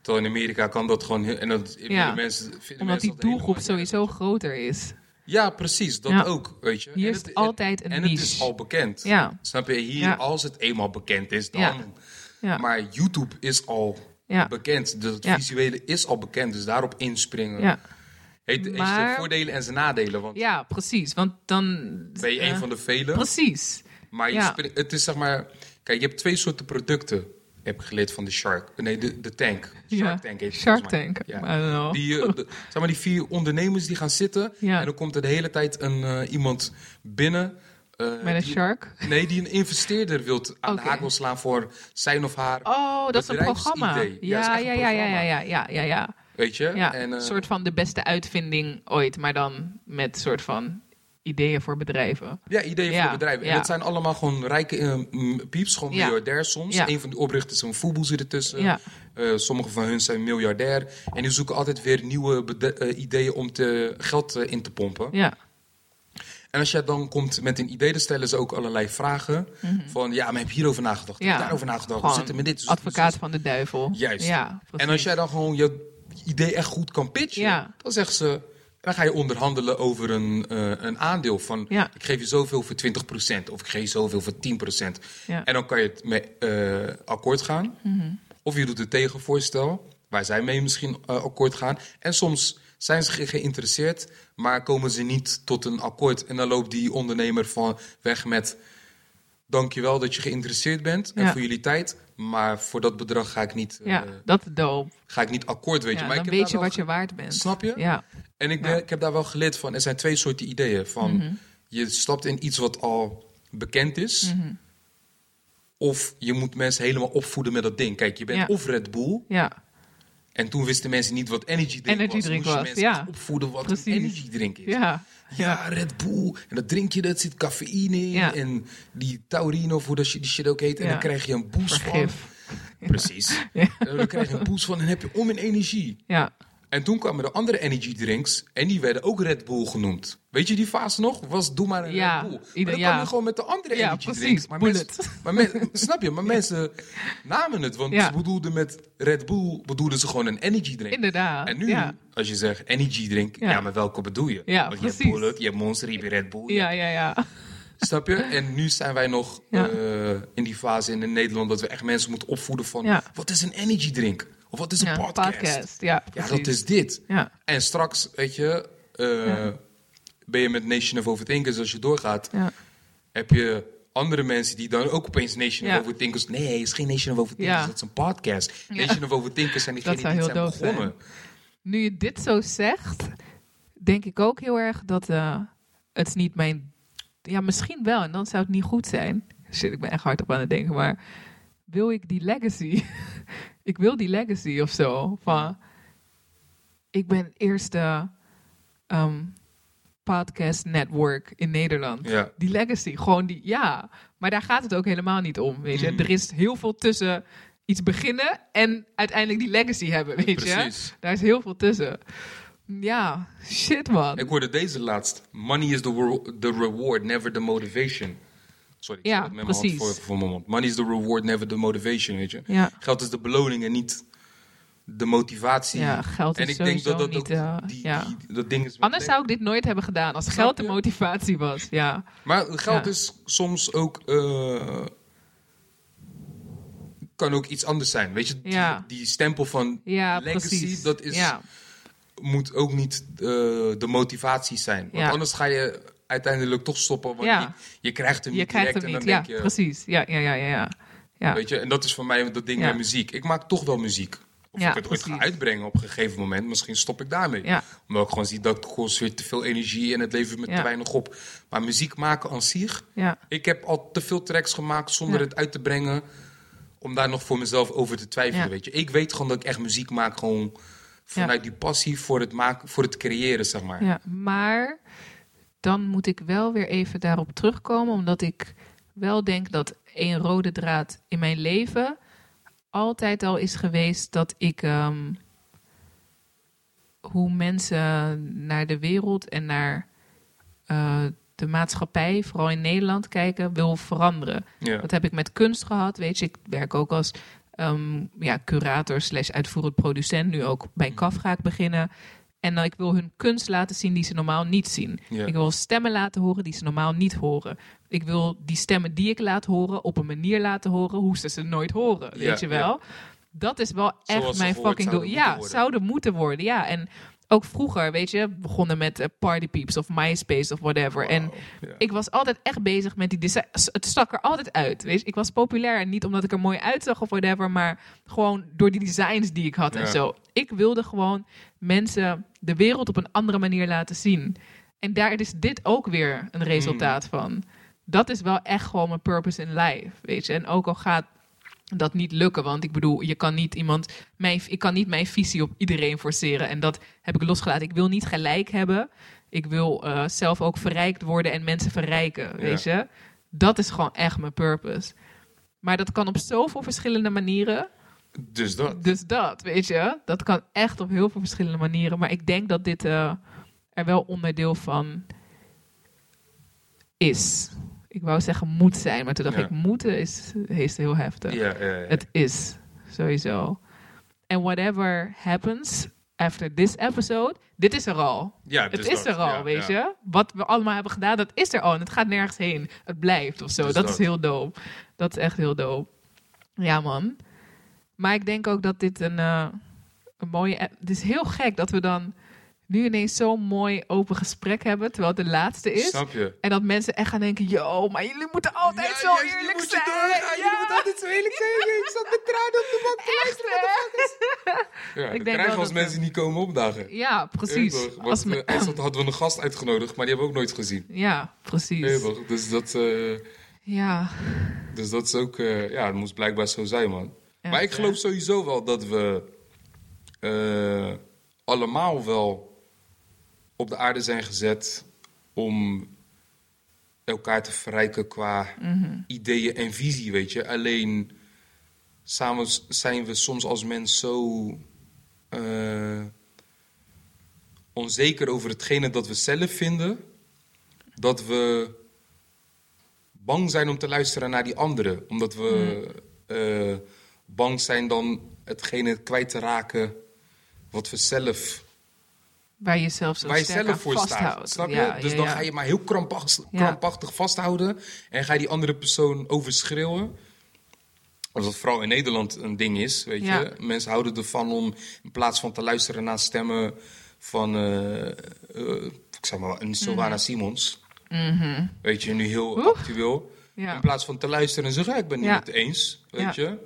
Terwijl in Amerika kan dat gewoon heel, en dat Ja. mensen, vinden omdat mensen die doelgroep sowieso groter is. Ja, precies, dat Ja. ook, weet je. Hier En is het- altijd een En het is al bekend. Ja. Snap je? Hier, als het eenmaal bekend is, dan. Maar YouTube is al bekend. Dus het visuele is al bekend. Dus daarop inspringen. Heeft, heeft Maar- zijn voordelen en zijn nadelen. Want ja, precies. Want dan... ben je een eh, van de velen. Precies. Maar je Ja. springt- het is zeg maar... Kijk, je hebt twee soorten producten. Heb ik geleerd van de Shark. Nee, de, de Tank. Shark Ja. Tank heet het Shark. Tank. Ja. I don't know. Die, eh, de- zeg maar die vier ondernemers die gaan zitten. Ja. En dan komt er de hele tijd een, eh, iemand binnen. eh, Met een die- shark. Nee, die een investeerder wilt aan Oké. de haak wil slaan voor zijn of haar. Oh, dat is een programma. Ja, Ja, ja, ja, ja, ja, ja, ja, ja. Weet je? ja. En, eh, een soort van de beste uitvinding ooit, maar dan met soort van ideeën voor bedrijven. Ja, ideeën Ja, voor bedrijven. En dat zijn allemaal gewoon rijke eh, pieps, gewoon Ja. miljardairs soms. Een van de oprichters is een Fubu zit ertussen. Eh, sommige van hun zijn miljardair. En die zoeken altijd weer nieuwe eh, ideeën om te, geld eh, in te pompen. Ja, En als jij dan komt met een idee, dan stellen ze ook allerlei vragen. Van, ja, maar heb je hierover nagedacht? Heb je Mhm. daarover nagedacht? Hoe zit het met dit? Advocaat van de duivel. Juist. Ja, En als jij dan gewoon je idee echt goed kan pitchen, Ja. dan zeggen ze... Dan ga je onderhandelen over een, eh, een aandeel van... Ja. ik geef je zoveel voor 20% of ik geef je zoveel voor 10%. Ja. Mhm. En dan kan je het mee eh, akkoord gaan. Of je doet een tegenvoorstel, waar zij mee misschien eh, akkoord gaan. En soms zijn ze ge- geïnteresseerd, maar komen ze niet tot een akkoord. En dan loopt die ondernemer van weg met... Dankjewel dat je geïnteresseerd bent en Ja. voor jullie tijd. Maar voor dat bedrag ga ik niet, eh, Ja, dat is dope. ga ik niet akkoord, weet je. Maar dan ik heb weet je wat je waard bent. Snap je? Ja, En ik, ben, ik heb daar wel geleerd van. Er zijn twee soorten ideeën. Van, Mhm. Je stapt in iets wat al bekend is. Mhm. Of je moet mensen helemaal opvoeden met dat ding. Kijk, je bent of Red Bull. ja, En toen wisten mensen niet wat energy drink Energy was. drink was, mensen ja. opvoeden wat energy drink is. ja. Ja, Red Bull. En dat drink je, dat zit cafeïne in. Ja. En die taurine, of hoe dat shit- die shit ook heet. En dan krijg je een boost van. Precies. Dan krijg je een boost van en heb je om in energie. Ja, En toen kwamen de andere energy drinks en die werden ook Red Bull genoemd. Weet je die fase nog? Was doe maar een Ja, Red Bull. Maar ieder- dan ja. kwam je gewoon met de andere Ja, energy precies, drinks. Maar mensen, maar men- snap je? Maar mensen namen het, want Ja. ze bedoelden met Red Bull bedoelden ze gewoon een energy drink. inderdaad. En nu, Ja, als je zegt energy drink, ja, Ja. maar welke bedoel je? Ja, Want je hebt precies. Bullet, je hebt Monster, je hebt Red Bull. ja, ja. ja. Snap je? En nu zijn wij nog Ja. eh, in die fase in Nederland dat we echt mensen moeten opvoeden van Ja. wat is een energy drink? Of wat is een Ja, podcast? Ja, Ja, precies. dat is dit. Ja, En straks, weet je, eh, ben je met Nation of Overthinkers, als je doorgaat, ja. heb je andere mensen die dan ook opeens Nation of Overthinkers... Nee, het is geen Nation of Overthinkers, dat is een podcast. Nation of Overthinkers zijn diegenen die heel zijn doof zijn. begonnen. Nu je dit zo zegt, denk ik ook heel erg dat eh, het niet mijn... Ja, misschien wel. En dan zou het niet goed zijn. Shit, ik ben echt hard op aan het denken. Maar wil ik die legacy? ik wil die legacy of zo. Van, ik ben eerste ehm, podcast network in Nederland. Ja. Die legacy, gewoon die, ja. Maar daar gaat het ook helemaal niet om, weet je. Mm. Er is heel veel tussen iets beginnen en uiteindelijk die legacy hebben, weet je. Precies. Daar is heel veel tussen. Ja, shit man. Ik hoorde deze laatst. Money is the, the reward, never the motivation. Sorry, ik Ja, met mijn hand precies. voor, voor mijn mond. Money is the reward, never the motivation, weet je. Ja, Geld is de beloning en niet de motivatie. ja geld is en ik denk dat dat niet... ook eh, die, ja. die- dat ding is. Anders zou ik dit nooit hebben gedaan als geld de motivatie was. Ja, Maar geld Ja. is soms ook. eh, kan ook iets anders zijn. Weet je, die, Ja. die stempel van ja legacy, precies. dat is, moet ook niet eh, de motivatie zijn. Want anders ga je uiteindelijk toch stoppen. Want Ja. je, je krijgt hem je niet direct hem en niet. dan Ja, denk je. precies. Ja, ja, ja, ja. ja. ja. Weet je, en dat is voor mij dat ding Ja. met muziek. Ik maak toch wel muziek. Of Ja, ik het ooit ga uitbrengen op een gegeven moment, misschien stop ik daarmee. Ja. Omdat ik gewoon zie dat het kost weer te veel energie en het levert me Ja. te weinig op. Maar muziek maken aan zich, ja. ik heb al te veel tracks gemaakt zonder Ja. het uit te brengen. Om daar nog voor mezelf over te twijfelen. Ja. Weet je. Ik weet gewoon dat ik echt muziek maak. Gewoon vanuit die passie voor het, maken, voor het creëren, zeg maar. Ja, maar dan moet ik wel weer even daarop terugkomen, omdat ik wel denk dat een rode draad in mijn leven altijd al is geweest dat ik ehm, hoe mensen naar de wereld en naar eh, de maatschappij, vooral in Nederland, kijken, wil veranderen. Ja. Dat heb ik met kunst gehad. Weet je, ik werk ook als ehm, ja, curator slash uitvoerend producent. Nu ook bij Mm. KAF ga ik beginnen. En dan ik wil hun kunst laten zien die ze normaal niet zien. Ik wil stemmen laten horen die ze normaal niet horen. Ik wil die stemmen die ik laat horen op een manier laten horen hoe ze ze nooit horen. Weet je wel? Dat is wel echt Zoals mijn fucking doel. Ja, zouden moeten worden. Ja, en ook vroeger, weet je, begonnen met eh, Party Peeps of MySpace of whatever. En ik was altijd echt bezig met die design. Het stak er altijd uit. Weet je? Ik was populair. En niet omdat ik er mooi uitzag of whatever. Maar gewoon door die designs die ik had en zo. Ik wilde gewoon mensen de wereld op een andere manier laten zien. En daar is dit ook weer een resultaat van. Dat is wel echt gewoon mijn purpose in life. Weet je? En ook al gaat dat niet lukken. Want ik bedoel, je kan niet iemand. Mijn, ik kan niet mijn visie op iedereen forceren. En dat heb ik losgelaten. Ik wil niet gelijk hebben. Ik wil eh, zelf ook verrijkt worden en mensen verrijken. Weet je? Dat is gewoon echt mijn purpose. Maar dat kan op zoveel verschillende manieren. Dus dat. Dus dat, weet je. Dat kan echt op heel veel verschillende manieren. Maar ik denk dat dit eh, er wel onderdeel van is. Ik wou zeggen moet zijn. Maar toen dacht Ja. ik, moeten is, is heel heftig. Ja. Het is, sowieso. En whatever happens after this episode, dit is er al. ja Het is dat. er al, Ja, weet ja. je? Wat we allemaal hebben gedaan, dat is er al. En het gaat nergens heen. Het blijft of zo. Dus dat, dat. is heel dope. Dat is echt heel dope. Ja, man. Maar ik denk ook dat dit een, eh, een mooie... Het is heel gek dat we dan nu ineens zo'n mooi open gesprek hebben, terwijl het de laatste is. Snap je? En dat mensen echt gaan denken, yo, maar jullie moeten altijd Ja, zo ja, eerlijk moeten zijn. doorgaan, jullie moeten altijd zo eerlijk zijn. Ik zat met tranen op de bank te hè? Ja, Ik denk krijgen we als dat mensen niet komen opdagen. Ja, precies. Ja, toch? Want, Als me- eh, hadden we een gast uitgenodigd, maar die hebben we ook nooit gezien. Ja, Ja, precies. toch? Dus dat, eh, Ja. dus dat is ook, eh, ja, het moest blijkbaar zo zijn, man. Echt, maar ik geloof sowieso wel dat we eh, allemaal wel op de aarde zijn gezet om elkaar te verrijken qua Mhm. ideeën en visie, weet je. Alleen samen zijn we soms als mens zo eh, onzeker over hetgene dat we zelf vinden, dat we bang zijn om te luisteren naar die anderen. Omdat we eh, bang zijn dan hetgene kwijt te raken wat we zelf, Waar je zelf zo waar je zelf voor staat. vasthoudt. Snap je? Ja, dus ja, dan ja. ga je maar heel krampachtig, krampachtig vasthouden en ga je die andere persoon overschreeuwen. Als dat vooral in Nederland een ding is, weet je. Mensen houden ervan om in plaats van te luisteren naar stemmen van, eh, ik zeg maar, een Sylvana Simons. Mhm. Weet je, nu heel Oeh. actueel. In plaats van te luisteren en zeggen, "Ja, ik ben niet het eens, weet je.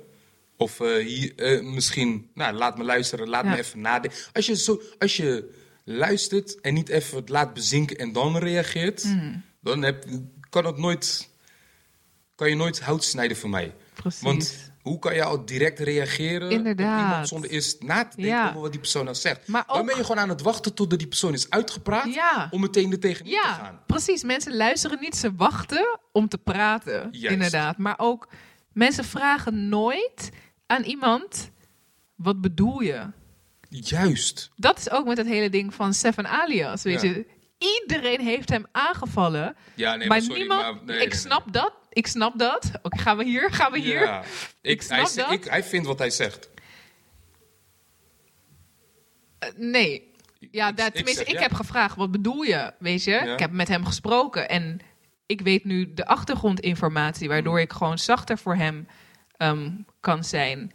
Of eh, hier, misschien, nou, laat me luisteren, laat me even nadenken. Als je, zo, als je luistert en niet even het laat bezinken en dan reageert, Mm. dan heb, kan, het nooit, kan je nooit hout snijden voor mij. Precies. Want hoe kan je al direct reageren Inderdaad. op iemand zonder eerst na te denken Ja. over wat die persoon nou zegt? Maar Dan ook- ben je gewoon aan het wachten totdat die persoon is uitgepraat Ja. om meteen er tegenin te Ja, gaan. precies. Mensen luisteren niet, ze wachten om te praten. Juist. Inderdaad. Maar ook, mensen vragen nooit aan iemand, wat bedoel je? Juist. Dat is ook met het hele ding van Seven Alias, weet Ja. je. Iedereen heeft hem aangevallen. Ja, nee, maar maar sorry, niemand, maar- nee, ik nee, snap dat, ik snap dat. Oké, gaan we hier, gaan we hier? Ja. Ik, snap hij, dat. ik, hij vindt wat hij zegt. Eh, nee. Ja, Ik- dat, ik tenminste, ik heb gevraagd, wat bedoel je? Weet je, ik heb met hem gesproken en ik weet nu de achtergrondinformatie, waardoor Mm. ik gewoon zachter voor hem ehm, kan zijn.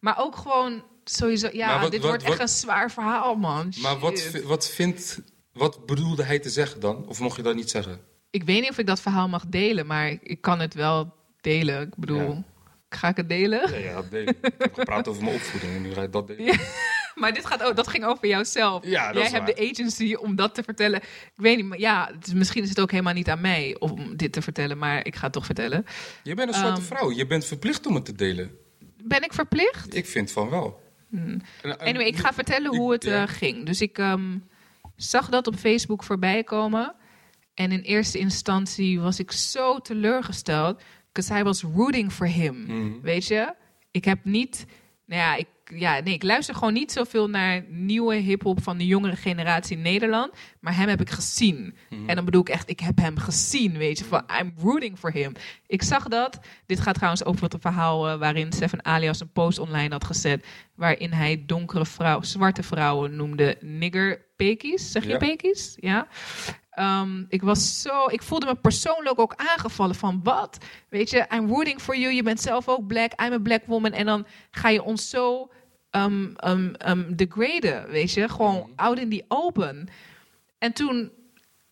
Maar ook gewoon sowieso, ja, wat- dit wat- wordt wat- echt een zwaar verhaal, man. Maar wat, wat vindt... Wat bedoelde hij te zeggen dan? Of mocht je dat niet zeggen? Ik weet niet of ik dat verhaal mag delen, maar ik, ik kan het wel delen. Ik bedoel, Ja. ga ik het delen? Ja, ja, deed ik. ik heb gepraat over mijn opvoeding en nu ga je dat delen. Ja. Maar dit gaat, ook- dat ging over jouzelf. Ja, Jij hebt waar. de agency om dat te vertellen. Ik weet niet, maar ja, het is- misschien is het ook helemaal niet aan mij om dit te vertellen, maar ik ga het toch vertellen. Je bent een zwarte Ehm. vrouw. Je bent verplicht om het te delen. Ben ik verplicht? Ik vind van wel. Hmm. Anyway, ik ga vertellen hoe het eh, ging. Dus ik ehm, zag dat op Facebook voorbij komen. En in eerste instantie was ik zo teleurgesteld. Because I was rooting for him. Mhm. Weet je? Ik heb niet... Nou ja, ik, ja, nee, ik luister gewoon niet zoveel naar nieuwe hip-hop van de jongere generatie in Nederland. Maar hem heb ik gezien. Mhm. En dan bedoel ik echt, ik heb hem gezien, weet je. Van, I'm rooting for him. Ik zag dat. Dit gaat trouwens over het verhaal eh, waarin Seven Alias een post online had gezet. Waarin hij donkere vrouw, zwarte vrouwen noemde nigger pekies. Zeg je Ja. pekies? Ja. Ehm, ik was zo, ik voelde me persoonlijk ook aangevallen van wat? Weet je, I'm rooting for you. Je bent zelf ook black. I'm a black woman. En dan ga je ons zo um, um, um, degraden, weet je? Gewoon out in the open. En toen,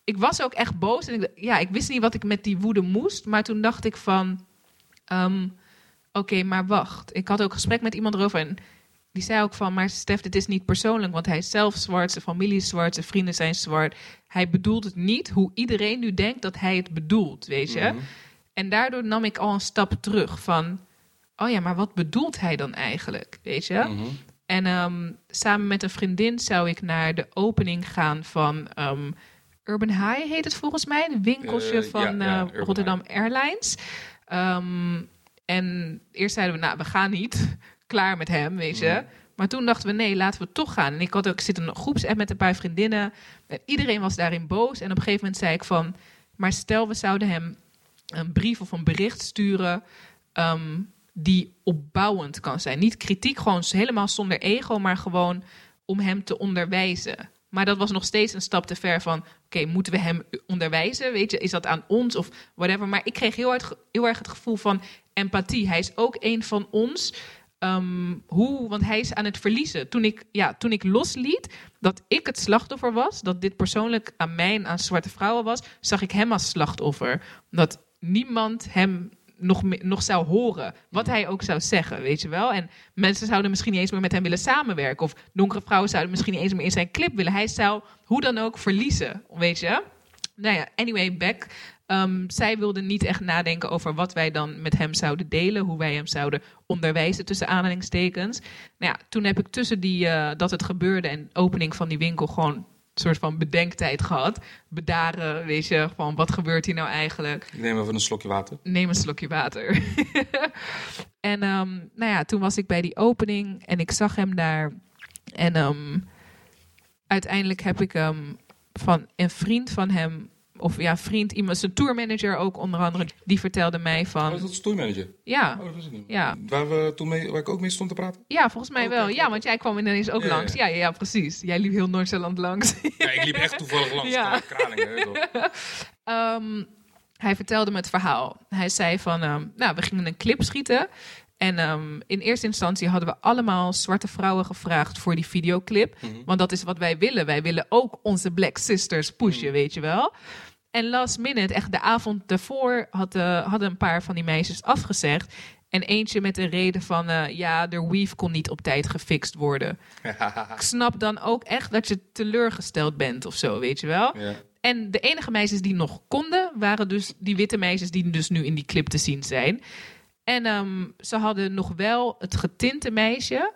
ik was ook echt boos. En ik, ja, ik wist niet wat ik met die woede moest. Maar toen dacht ik van, ehm, oké, maar wacht. Ik had ook gesprek met iemand erover en die zei ook van, maar Stef, dit is niet persoonlijk, want hij is zelf zwart, zijn familie is zwart, zijn vrienden zijn zwart. Hij bedoelt het niet hoe iedereen nu denkt dat hij het bedoelt, weet je? Mhm. En daardoor nam ik al een stap terug van, oh ja, maar wat bedoelt hij dan eigenlijk, weet je? Mhm. En ehm, samen met een vriendin zou ik naar de opening gaan van ehm, Urban High, heet het volgens mij. Een winkeltje Eh, van ja, ja, eh, Rotterdam Airlines. Ehm, en eerst zeiden we, nou, we gaan niet. Klaar met hem, weet je. Mhm. Maar toen dachten we, nee, laten we toch gaan. En ik had ook, ik zit in een groepsapp met een paar vriendinnen. En iedereen was daarin boos. En op een gegeven moment zei ik van... Maar stel, we zouden hem een brief of een bericht sturen... die opbouwend kan zijn. Niet kritiek, gewoon helemaal zonder ego... maar gewoon om hem te onderwijzen. Maar dat was nog steeds een stap te ver van... oké, moeten we hem onderwijzen? Weet je, is dat aan ons of whatever? Maar ik kreeg heel, erg- heel erg het gevoel van empathie. Hij is ook een van ons... Ehm, hoe, want hij is aan het verliezen. Toen ik, ja, toen ik losliet dat ik het slachtoffer was, dat dit persoonlijk aan mij aan zwarte vrouwen was, zag ik hem als slachtoffer. Omdat niemand hem nog, nog zou horen. Wat hij ook zou zeggen, weet je wel. En mensen zouden misschien niet eens meer met hem willen samenwerken. Of donkere vrouwen zouden misschien niet eens meer in zijn clip willen. Hij zou hoe dan ook verliezen, weet je. Nou ja, anyway, back. Ehm, zij wilde niet echt nadenken over wat wij dan met hem zouden delen, hoe wij hem zouden onderwijzen tussen aanhalingstekens. Nou ja, toen heb ik tussen die eh, dat het gebeurde en opening van die winkel gewoon soort van bedenktijd gehad. Bedaren, weet je, van wat gebeurt hier nou eigenlijk? Ik neem even een slokje water. neem een slokje water. en ehm, nou ja, toen was ik bij die opening en ik zag hem daar. En ehm, uiteindelijk heb ik hem van een vriend van hem, of ja, vriend, iemand, zijn tourmanager ook onder andere, die vertelde mij Oh, van. is dat stoelmanager? Ja, Oh, dat wist ik niet. ja, Waar, we toen mee, waar ik ook mee stond te praten? ja, volgens mij Oké, wel. Ja, want jij kwam ineens ook Ja, langs. ja. Ja, ja, ja, precies. Jij liep heel nonchalant langs. Ja, ik liep echt toevallig langs. Ja. Kralingen? Ehm, hij vertelde me het verhaal. Hij zei van, ehm, nou, we gingen een clip schieten. En ehm, in eerste instantie hadden we allemaal zwarte vrouwen gevraagd voor die videoclip. Mhm. Want dat is wat wij willen. Wij willen ook onze black sisters pushen, weet je wel. En last minute, echt de avond daarvoor, hadden, hadden een paar van die meisjes afgezegd. En eentje met de reden van, eh, ja, de weave kon niet op tijd gefixt worden. Ik snap dan ook echt dat je teleurgesteld bent of zo, weet je wel. Ja. En de enige meisjes die nog konden, waren dus die witte meisjes die dus nu in die clip te zien zijn. En ehm, ze hadden nog wel het getinte meisje.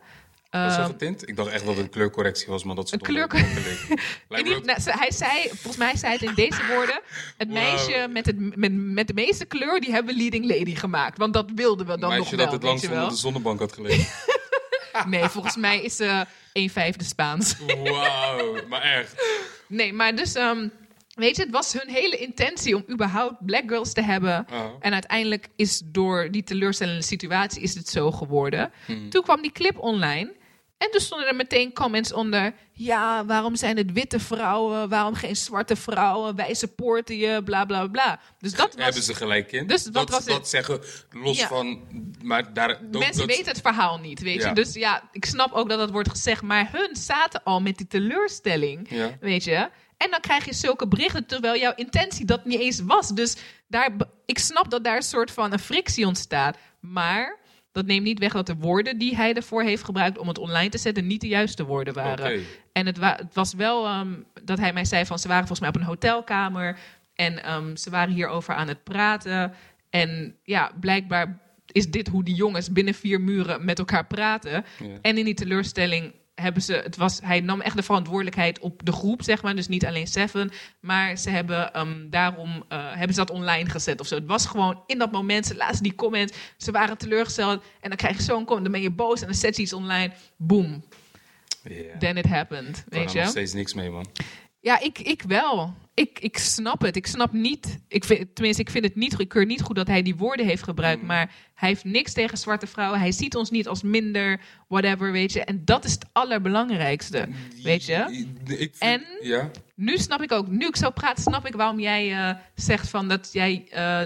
Was ze Ehm, getint? Ik dacht echt dat het een kleurcorrectie was, maar dat ze Een toch wel kleur- donker leek. in Lijkt me die- ook- nou, hij zei, volgens mij zei het in deze woorden: het Wow. meisje met, het, met, met de meeste kleur, die hebben leading lady gemaakt. Want dat wilden we dan meisje nog dat wel, het weet langs onder de zonnebank had gelegen. Nee, volgens mij is ze een vijfde Spaans. Wauw, maar echt. Nee, maar dus, ehm, weet je, het was hun hele intentie om überhaupt black girls te hebben. Oh. En uiteindelijk is door die teleurstellende situatie is het zo geworden. Hmm. Toen kwam die clip online. En toen stonden er meteen comments onder. Ja, waarom zijn het witte vrouwen? Waarom geen zwarte vrouwen? Wij supporten je, bla bla bla. Dus dat Daar hebben was... ze gelijk in. Dus wat dat, was dat zeggen, los Ja. van... Maar daar, dat- Mensen weten het verhaal niet, weet Ja. je. Dus ja, ik snap ook dat dat wordt gezegd. Maar hun zaten al met die teleurstelling, Ja. weet je. En dan krijg je zulke berichten terwijl jouw intentie dat niet eens was. Dus daar, ik snap dat daar een soort van een frictie ontstaat. Maar dat neemt niet weg dat de woorden die hij ervoor heeft gebruikt om het online te zetten niet de juiste woorden waren. En het, wa- het was wel ehm, dat hij mij zei van ze waren volgens mij op een hotelkamer en ehm, ze waren hierover aan het praten. En ja, blijkbaar is dit hoe die jongens binnen vier muren met elkaar praten. Ja. En in die teleurstelling hebben ze, het was, hij nam echt de verantwoordelijkheid op de groep, zeg maar. Dus niet alleen Seven. Maar ze hebben ehm, daarom eh, hebben ze dat online gezet of zo. Het was gewoon in dat moment, ze lazen die comments, ze waren teleurgesteld. En dan krijg je zo'n comment, dan ben je boos en dan zet je iets online. Boom, Ja. then it happened. Ik Weet er je? nog steeds niks mee, man. Ja, ik, ik wel. Ik, ik snap het. Ik snap niet. Ik vind, tenminste, ik vind het niet. Ik keur niet goed dat hij die woorden heeft gebruikt. Maar hij heeft niks tegen zwarte vrouwen. Hij ziet ons niet als minder, whatever, weet je. En dat is het allerbelangrijkste, weet je. Ik vind- En? Ja? Nu snap ik ook, nu ik zo praat, snap ik waarom jij eh, zegt van dat jij eh,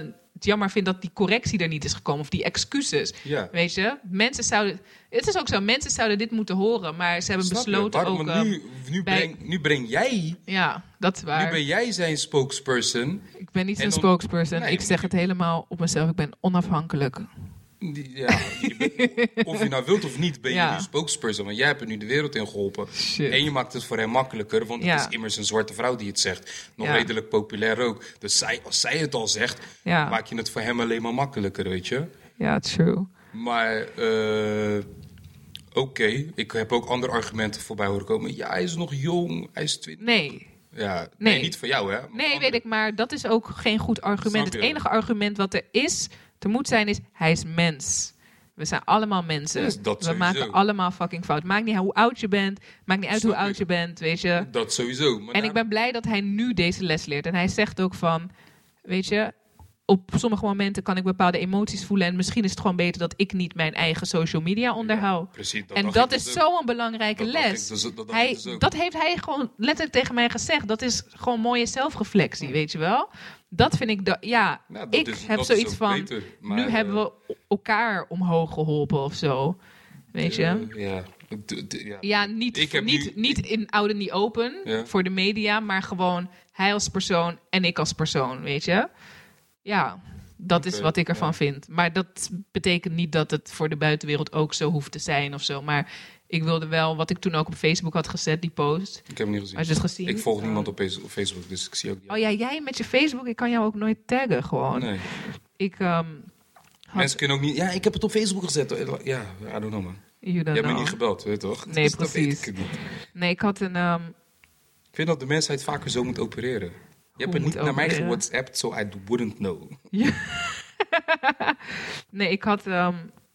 het jammer vindt dat die correctie er niet is gekomen. Of die excuses. Ja. Weet je, mensen zouden. Het is ook zo, mensen zouden dit moeten horen. Maar ze hebben Snap besloten ook. Ehm, nu, nu, bij- breng, nu breng jij... ja, dat is waar. Nu ben jij zijn spokesperson. Ik ben niet dan- spokesperson. Nee, ik zeg het helemaal op mezelf. Ik ben onafhankelijk. Die- Ja, je bent- of je nou wilt of niet, ben je Ja. nu spokesperson. Want jij hebt er nu de wereld in geholpen. Shit. En je maakt het voor hem makkelijker, want Ja. het is immers een zwarte vrouw die het zegt. Nog Ja. redelijk populair ook. Dus zij, als zij het al zegt, maak je het voor hem alleen maar makkelijker, weet je. Ja, true. Maar, eh, oké, ik heb ook andere argumenten voorbij horen komen. Ja, hij is nog jong, hij is 20. Nee. Ja, nee. Nee. niet voor jou, hè? Nee, weet ik, maar dat is ook geen goed argument. Het enige argument wat er is, er moet zijn, is hij is mens. We zijn allemaal mensen. We sowieso. maken allemaal fucking fout. Maakt niet uit hoe oud je bent. Maakt niet uit Snap hoe oud ik. je bent, weet je. Dat sowieso. Maar En ik ben blij dat hij nu deze les leert. En hij zegt ook van, weet je, op sommige momenten kan ik bepaalde emoties voelen. En misschien is het gewoon beter dat ik niet mijn eigen social media onderhoud. Precies, dat en dat is dus zo'n belangrijke Dat les. dus- dat hij, dus dat heeft hij gewoon letterlijk tegen mij gezegd. Dat is gewoon mooie zelfreflectie, weet je wel? Dat vind ik, ja, Nou, ik is- heb zoiets van, beter, maar, nu eh, hebben we elkaar omhoog geholpen of zo. Weet je? Eh, ja. Ja. Ja, niet, niet, nu- niet in oude niet open Ja. voor de media, maar gewoon hij als persoon en ik als persoon, weet je? Ja, dat is wat ik ervan ja. vind. Maar dat betekent niet dat het voor de buitenwereld ook zo hoeft te zijn of zo. Maar ik wilde wel, wat ik toen ook op Facebook had gezet, die post. Ik heb hem niet gezien. Had je het gezien? Ik volg niemand op Face- op Facebook, dus ik zie ook... Oh ja, jij met je Facebook, ik kan jou ook nooit taggen gewoon. Nee. Ik, ehm had, Mensen kunnen ook niet... Ja, ik heb het op Facebook gezet. Ja, I don't know, man. you Je don't hebt me niet gebeld, weet je toch? Nee, Dus precies. ik niet. Nee, ik had een... ehm, Ik vind dat de mensheid vaker zo moet opereren. Je hebt er niet naar mij gewhatsappt, so I wouldn't know. Nee, ik had ehm,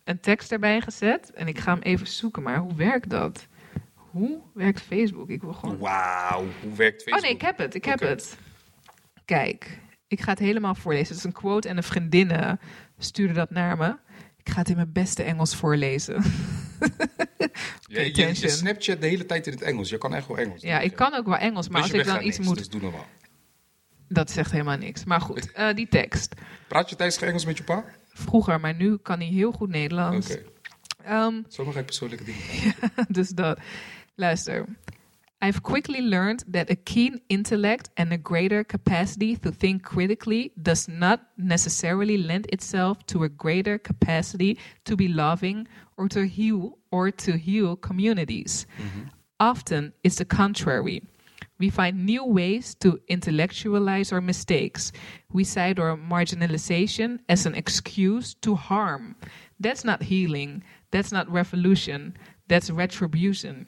een tekst erbij gezet en ik ga hem even zoeken. Maar hoe werkt dat? Hoe werkt Facebook? Ik wil gewoon. Wauw, hoe werkt Facebook? Oh nee, ik heb het. Ik heb het. Kijk, ik ga het helemaal voorlezen. Het is een quote en een vriendin stuurde dat naar me. Ik ga het in mijn beste Engels voorlezen. Je, je, je. Snapchat de hele tijd in het Engels. Je kan echt wel Engels. Ja, ik kan ook wel Engels, maar Dus als je ik dan iets moet. Dus doe normaal. Dat zegt helemaal niks. Maar goed, eh, die tekst. Praat je tijdens Engels met je pa? Vroeger, maar nu kan hij heel goed Nederlands. Oké. Ehm, Zomaar geen persoonlijke dingen. dus dat. Luister. I've quickly learned that a keen intellect and a greater capacity to think critically does not necessarily lend itself to a greater capacity to be loving or to heal or to heal communities. Mm-hmm. Often it's the contrary. We find new ways to intellectualize our mistakes. We cite our marginalization as an excuse to harm. That's not healing. That's not revolution. That's retribution.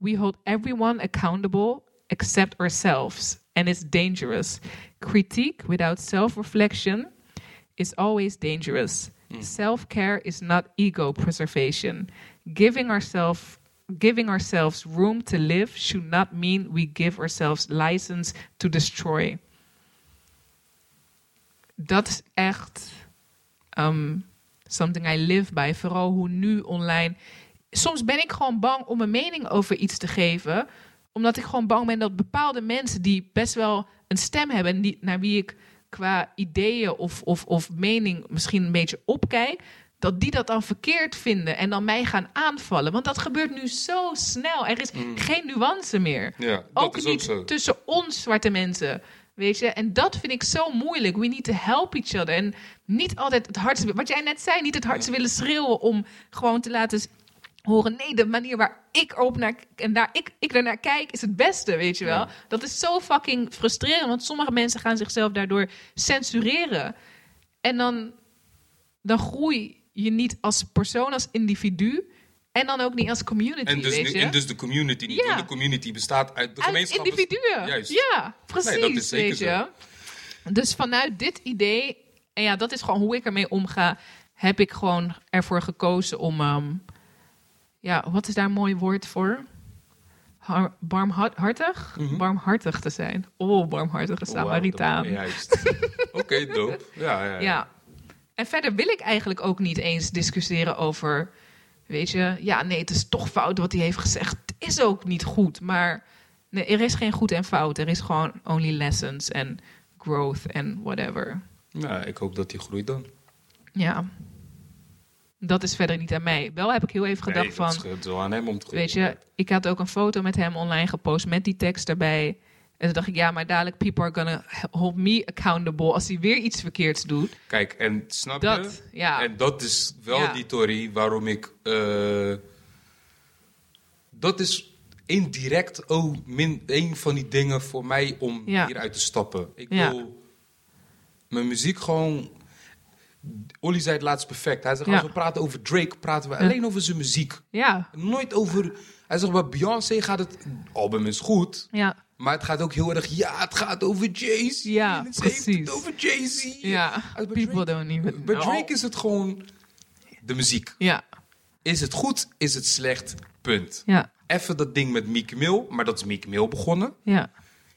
We hold everyone accountable except ourselves, and it's dangerous. Critique without self reflection is always dangerous. Hmm. Self care is not ego preservation. Giving ourselves giving ourselves room to live should not mean we give ourselves license to destroy. Dat is echt um, something I live by. Vooral hoe nu online. Soms ben ik gewoon bang om een mening over iets te geven. Omdat ik gewoon bang ben dat bepaalde mensen die best wel een stem hebben. En die, naar wie ik qua ideeën of, of, of mening misschien een beetje opkijk. Dat die dat dan verkeerd vinden en dan mij gaan aanvallen. Want dat gebeurt nu zo snel. Er is geen nuance meer. Ja, dat ook is ook niet zo. tussen ons zwarte mensen. Weet je, en dat vind ik zo moeilijk. We need to help each other. En niet altijd het hardste, wat jij net zei, niet het hardste willen schreeuwen om gewoon te laten horen. Nee, de manier waar ik erop naar en daar ik, ik ernaar kijk is het beste, weet je wel. Ja. Dat is zo fucking frustrerend, want sommige mensen gaan zichzelf daardoor censureren. En dan, dan groei je niet als persoon, als individu. En dan ook niet als community, En dus, weet je. en dus de community niet. Ja. Want de community bestaat uit de gemeenschap. individuen. Juist. Ja, precies. Nee, dat is zeker weet je. Dus vanuit dit idee, en ja, dat is gewoon hoe ik ermee omga, heb ik gewoon ervoor gekozen om, ehm, ja, wat is daar een mooi woord voor? Har- barmhartig? Barmhartig te zijn. Oh, barmhartige Oh, Samaritaan. Juist. Oké, dope. Ja, ja, ja. Ja. En verder wil ik eigenlijk ook niet eens discussiëren over, weet je, ja, nee, het is toch fout wat hij heeft gezegd. Het is ook niet goed, maar nee, er is geen goed en fout. Er is gewoon only lessons en growth en whatever. Ja, ik hoop dat hij groeit dan. Ja. Dat is verder niet aan mij. Wel heb ik heel even gedacht Nee, van, dat is, het is wel aan hem om te groeien. weet je, ik had ook een foto met hem online gepost met die tekst erbij. En toen dacht ik, ja, maar dadelijk people are gonna hold me accountable als hij weer iets verkeerds doet. Kijk, en snap je? Dat, ja. En dat is wel Ja. die Tory waarom ik. eh, dat is indirect ook min, een van die dingen voor mij om Ja. hieruit te stappen. Ik wil mijn muziek gewoon. Olly zei het laatst perfect. Hij zegt: als we praten over Drake, praten we alleen over zijn muziek. Ja, Nooit over. Hij zegt: bij Beyoncé gaat het. album is goed. ja, Maar het gaat ook heel erg. Ja, het gaat over Jay-Z. Ja, het heeft precies. het over Jay-Z. ja. People Drake- don't even bij. Drake is het gewoon de muziek. Ja, Is het goed, is het slecht, punt. ja, Even dat ding met Meek Mill, maar dat is Meek Mill begonnen. ja.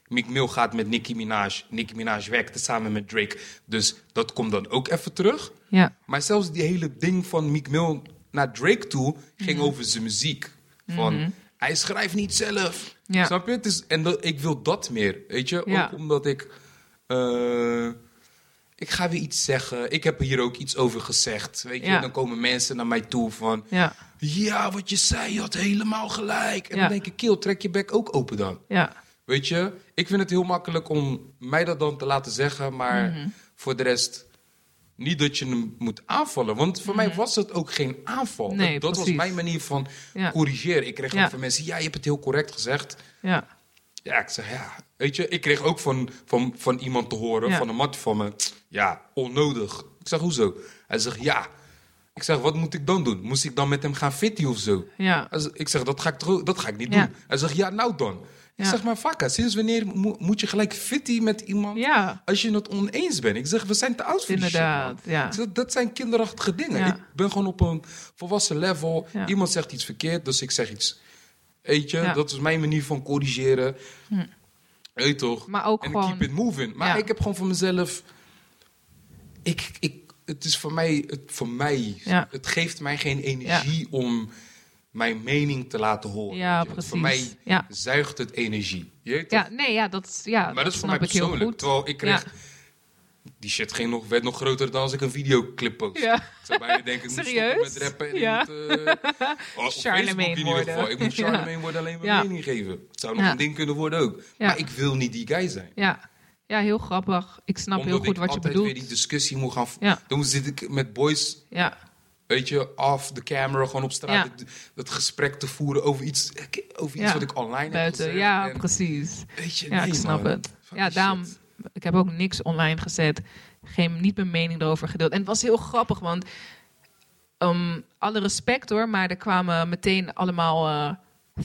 Meek Mill gaat met Nicki Minaj. Nicki Minaj werkte samen met Drake. Dus dat komt dan ook even terug. Ja, Maar zelfs die hele ding van Meek Mill naar Drake toe ging Mhm. over zijn muziek. Van, hij schrijft niet zelf. Ja. Snap je? Het is, en dat, ik wil dat meer, weet je? Ja. Ook omdat ik... eh, ik ga weer iets zeggen. Ik heb hier ook iets over gezegd. Weet je? Ja. Dan komen mensen naar mij toe van... ja, Ja, wat je zei, je had helemaal gelijk. En Ja. dan denk ik, kill, trek je bek ook open dan. ja, Weet je? Ik vind het heel makkelijk om mij dat dan te laten zeggen. Maar Mhm. voor de rest... Niet dat je hem moet aanvallen. Want voor mij was het ook geen aanval. Nee, dat dat was mijn manier van Ja. corrigeren. Ik kreeg Ja. ook van mensen... Ja, je hebt het heel correct gezegd. ja, Ja, ik zeg ja. Weet je, ik kreeg ook van, van, van iemand te horen, Ja. van een mat van me. Ja, onnodig. Ik zeg, hoezo? Hij zegt, ja. Ik zeg, wat moet ik dan doen? Moest ik dan met hem gaan fitty of zo? ja, Hij zegt- Ik zeg, dat ga ik, dat ga ik niet doen. Hij zegt, ja, nou dan. Ik Ja. zeg, maar vakka, sinds wanneer mo- moet je gelijk fitty met iemand ja, als je het oneens bent? Ik zeg, we zijn te oud voor die shit, inderdaad, ja, zeg, dat zijn kinderachtige dingen. Ik ben gewoon op een volwassen level. Iemand zegt iets verkeerd, dus ik zeg iets. Weet je, Ja. dat is mijn manier van corrigeren. Weet je toch? Maar ook en gewoon- keep it moving. Maar ik heb gewoon voor mezelf... Ik, ik, het is voor mij... Het, voor mij het geeft mij geen energie om mijn mening te laten horen. Ja, Voor mij. Ja. zuigt het energie. Je ja, nee, ja, dat, ja, maar dat is voor mij ik persoonlijk. Terwijl ik kreeg... Ja. Die shit ging nog, werd nog groter dan als ik een videoclip post. Ja. Ik zou bijna denken, ik moet stoppen met rappen en Ja. ik moet... eh, op Charlemagne in worden. Ik moet. Charlemagne worden, alleen mijn mening geven. Het zou nog een ding kunnen worden ook. Maar ik wil niet die guy zijn. Ja. ja, heel grappig. Ik snap Omdat heel goed ik wat je altijd bedoelt. weer die discussie moet gaan... Dan zit ik met boys Ja, weet je, off the camera, gewoon op straat, Ja. het gesprek te voeren over iets, over iets Ja. wat ik online heb gezegd. Ja, En, precies. weet je, Ja, nee, ik snap man. het. Ja, daarom, shit. ik heb ook niks online gezet. Geen, niet mijn mening erover gedeeld. En het was heel grappig, want ehm, alle respect hoor, maar er kwamen meteen allemaal eh,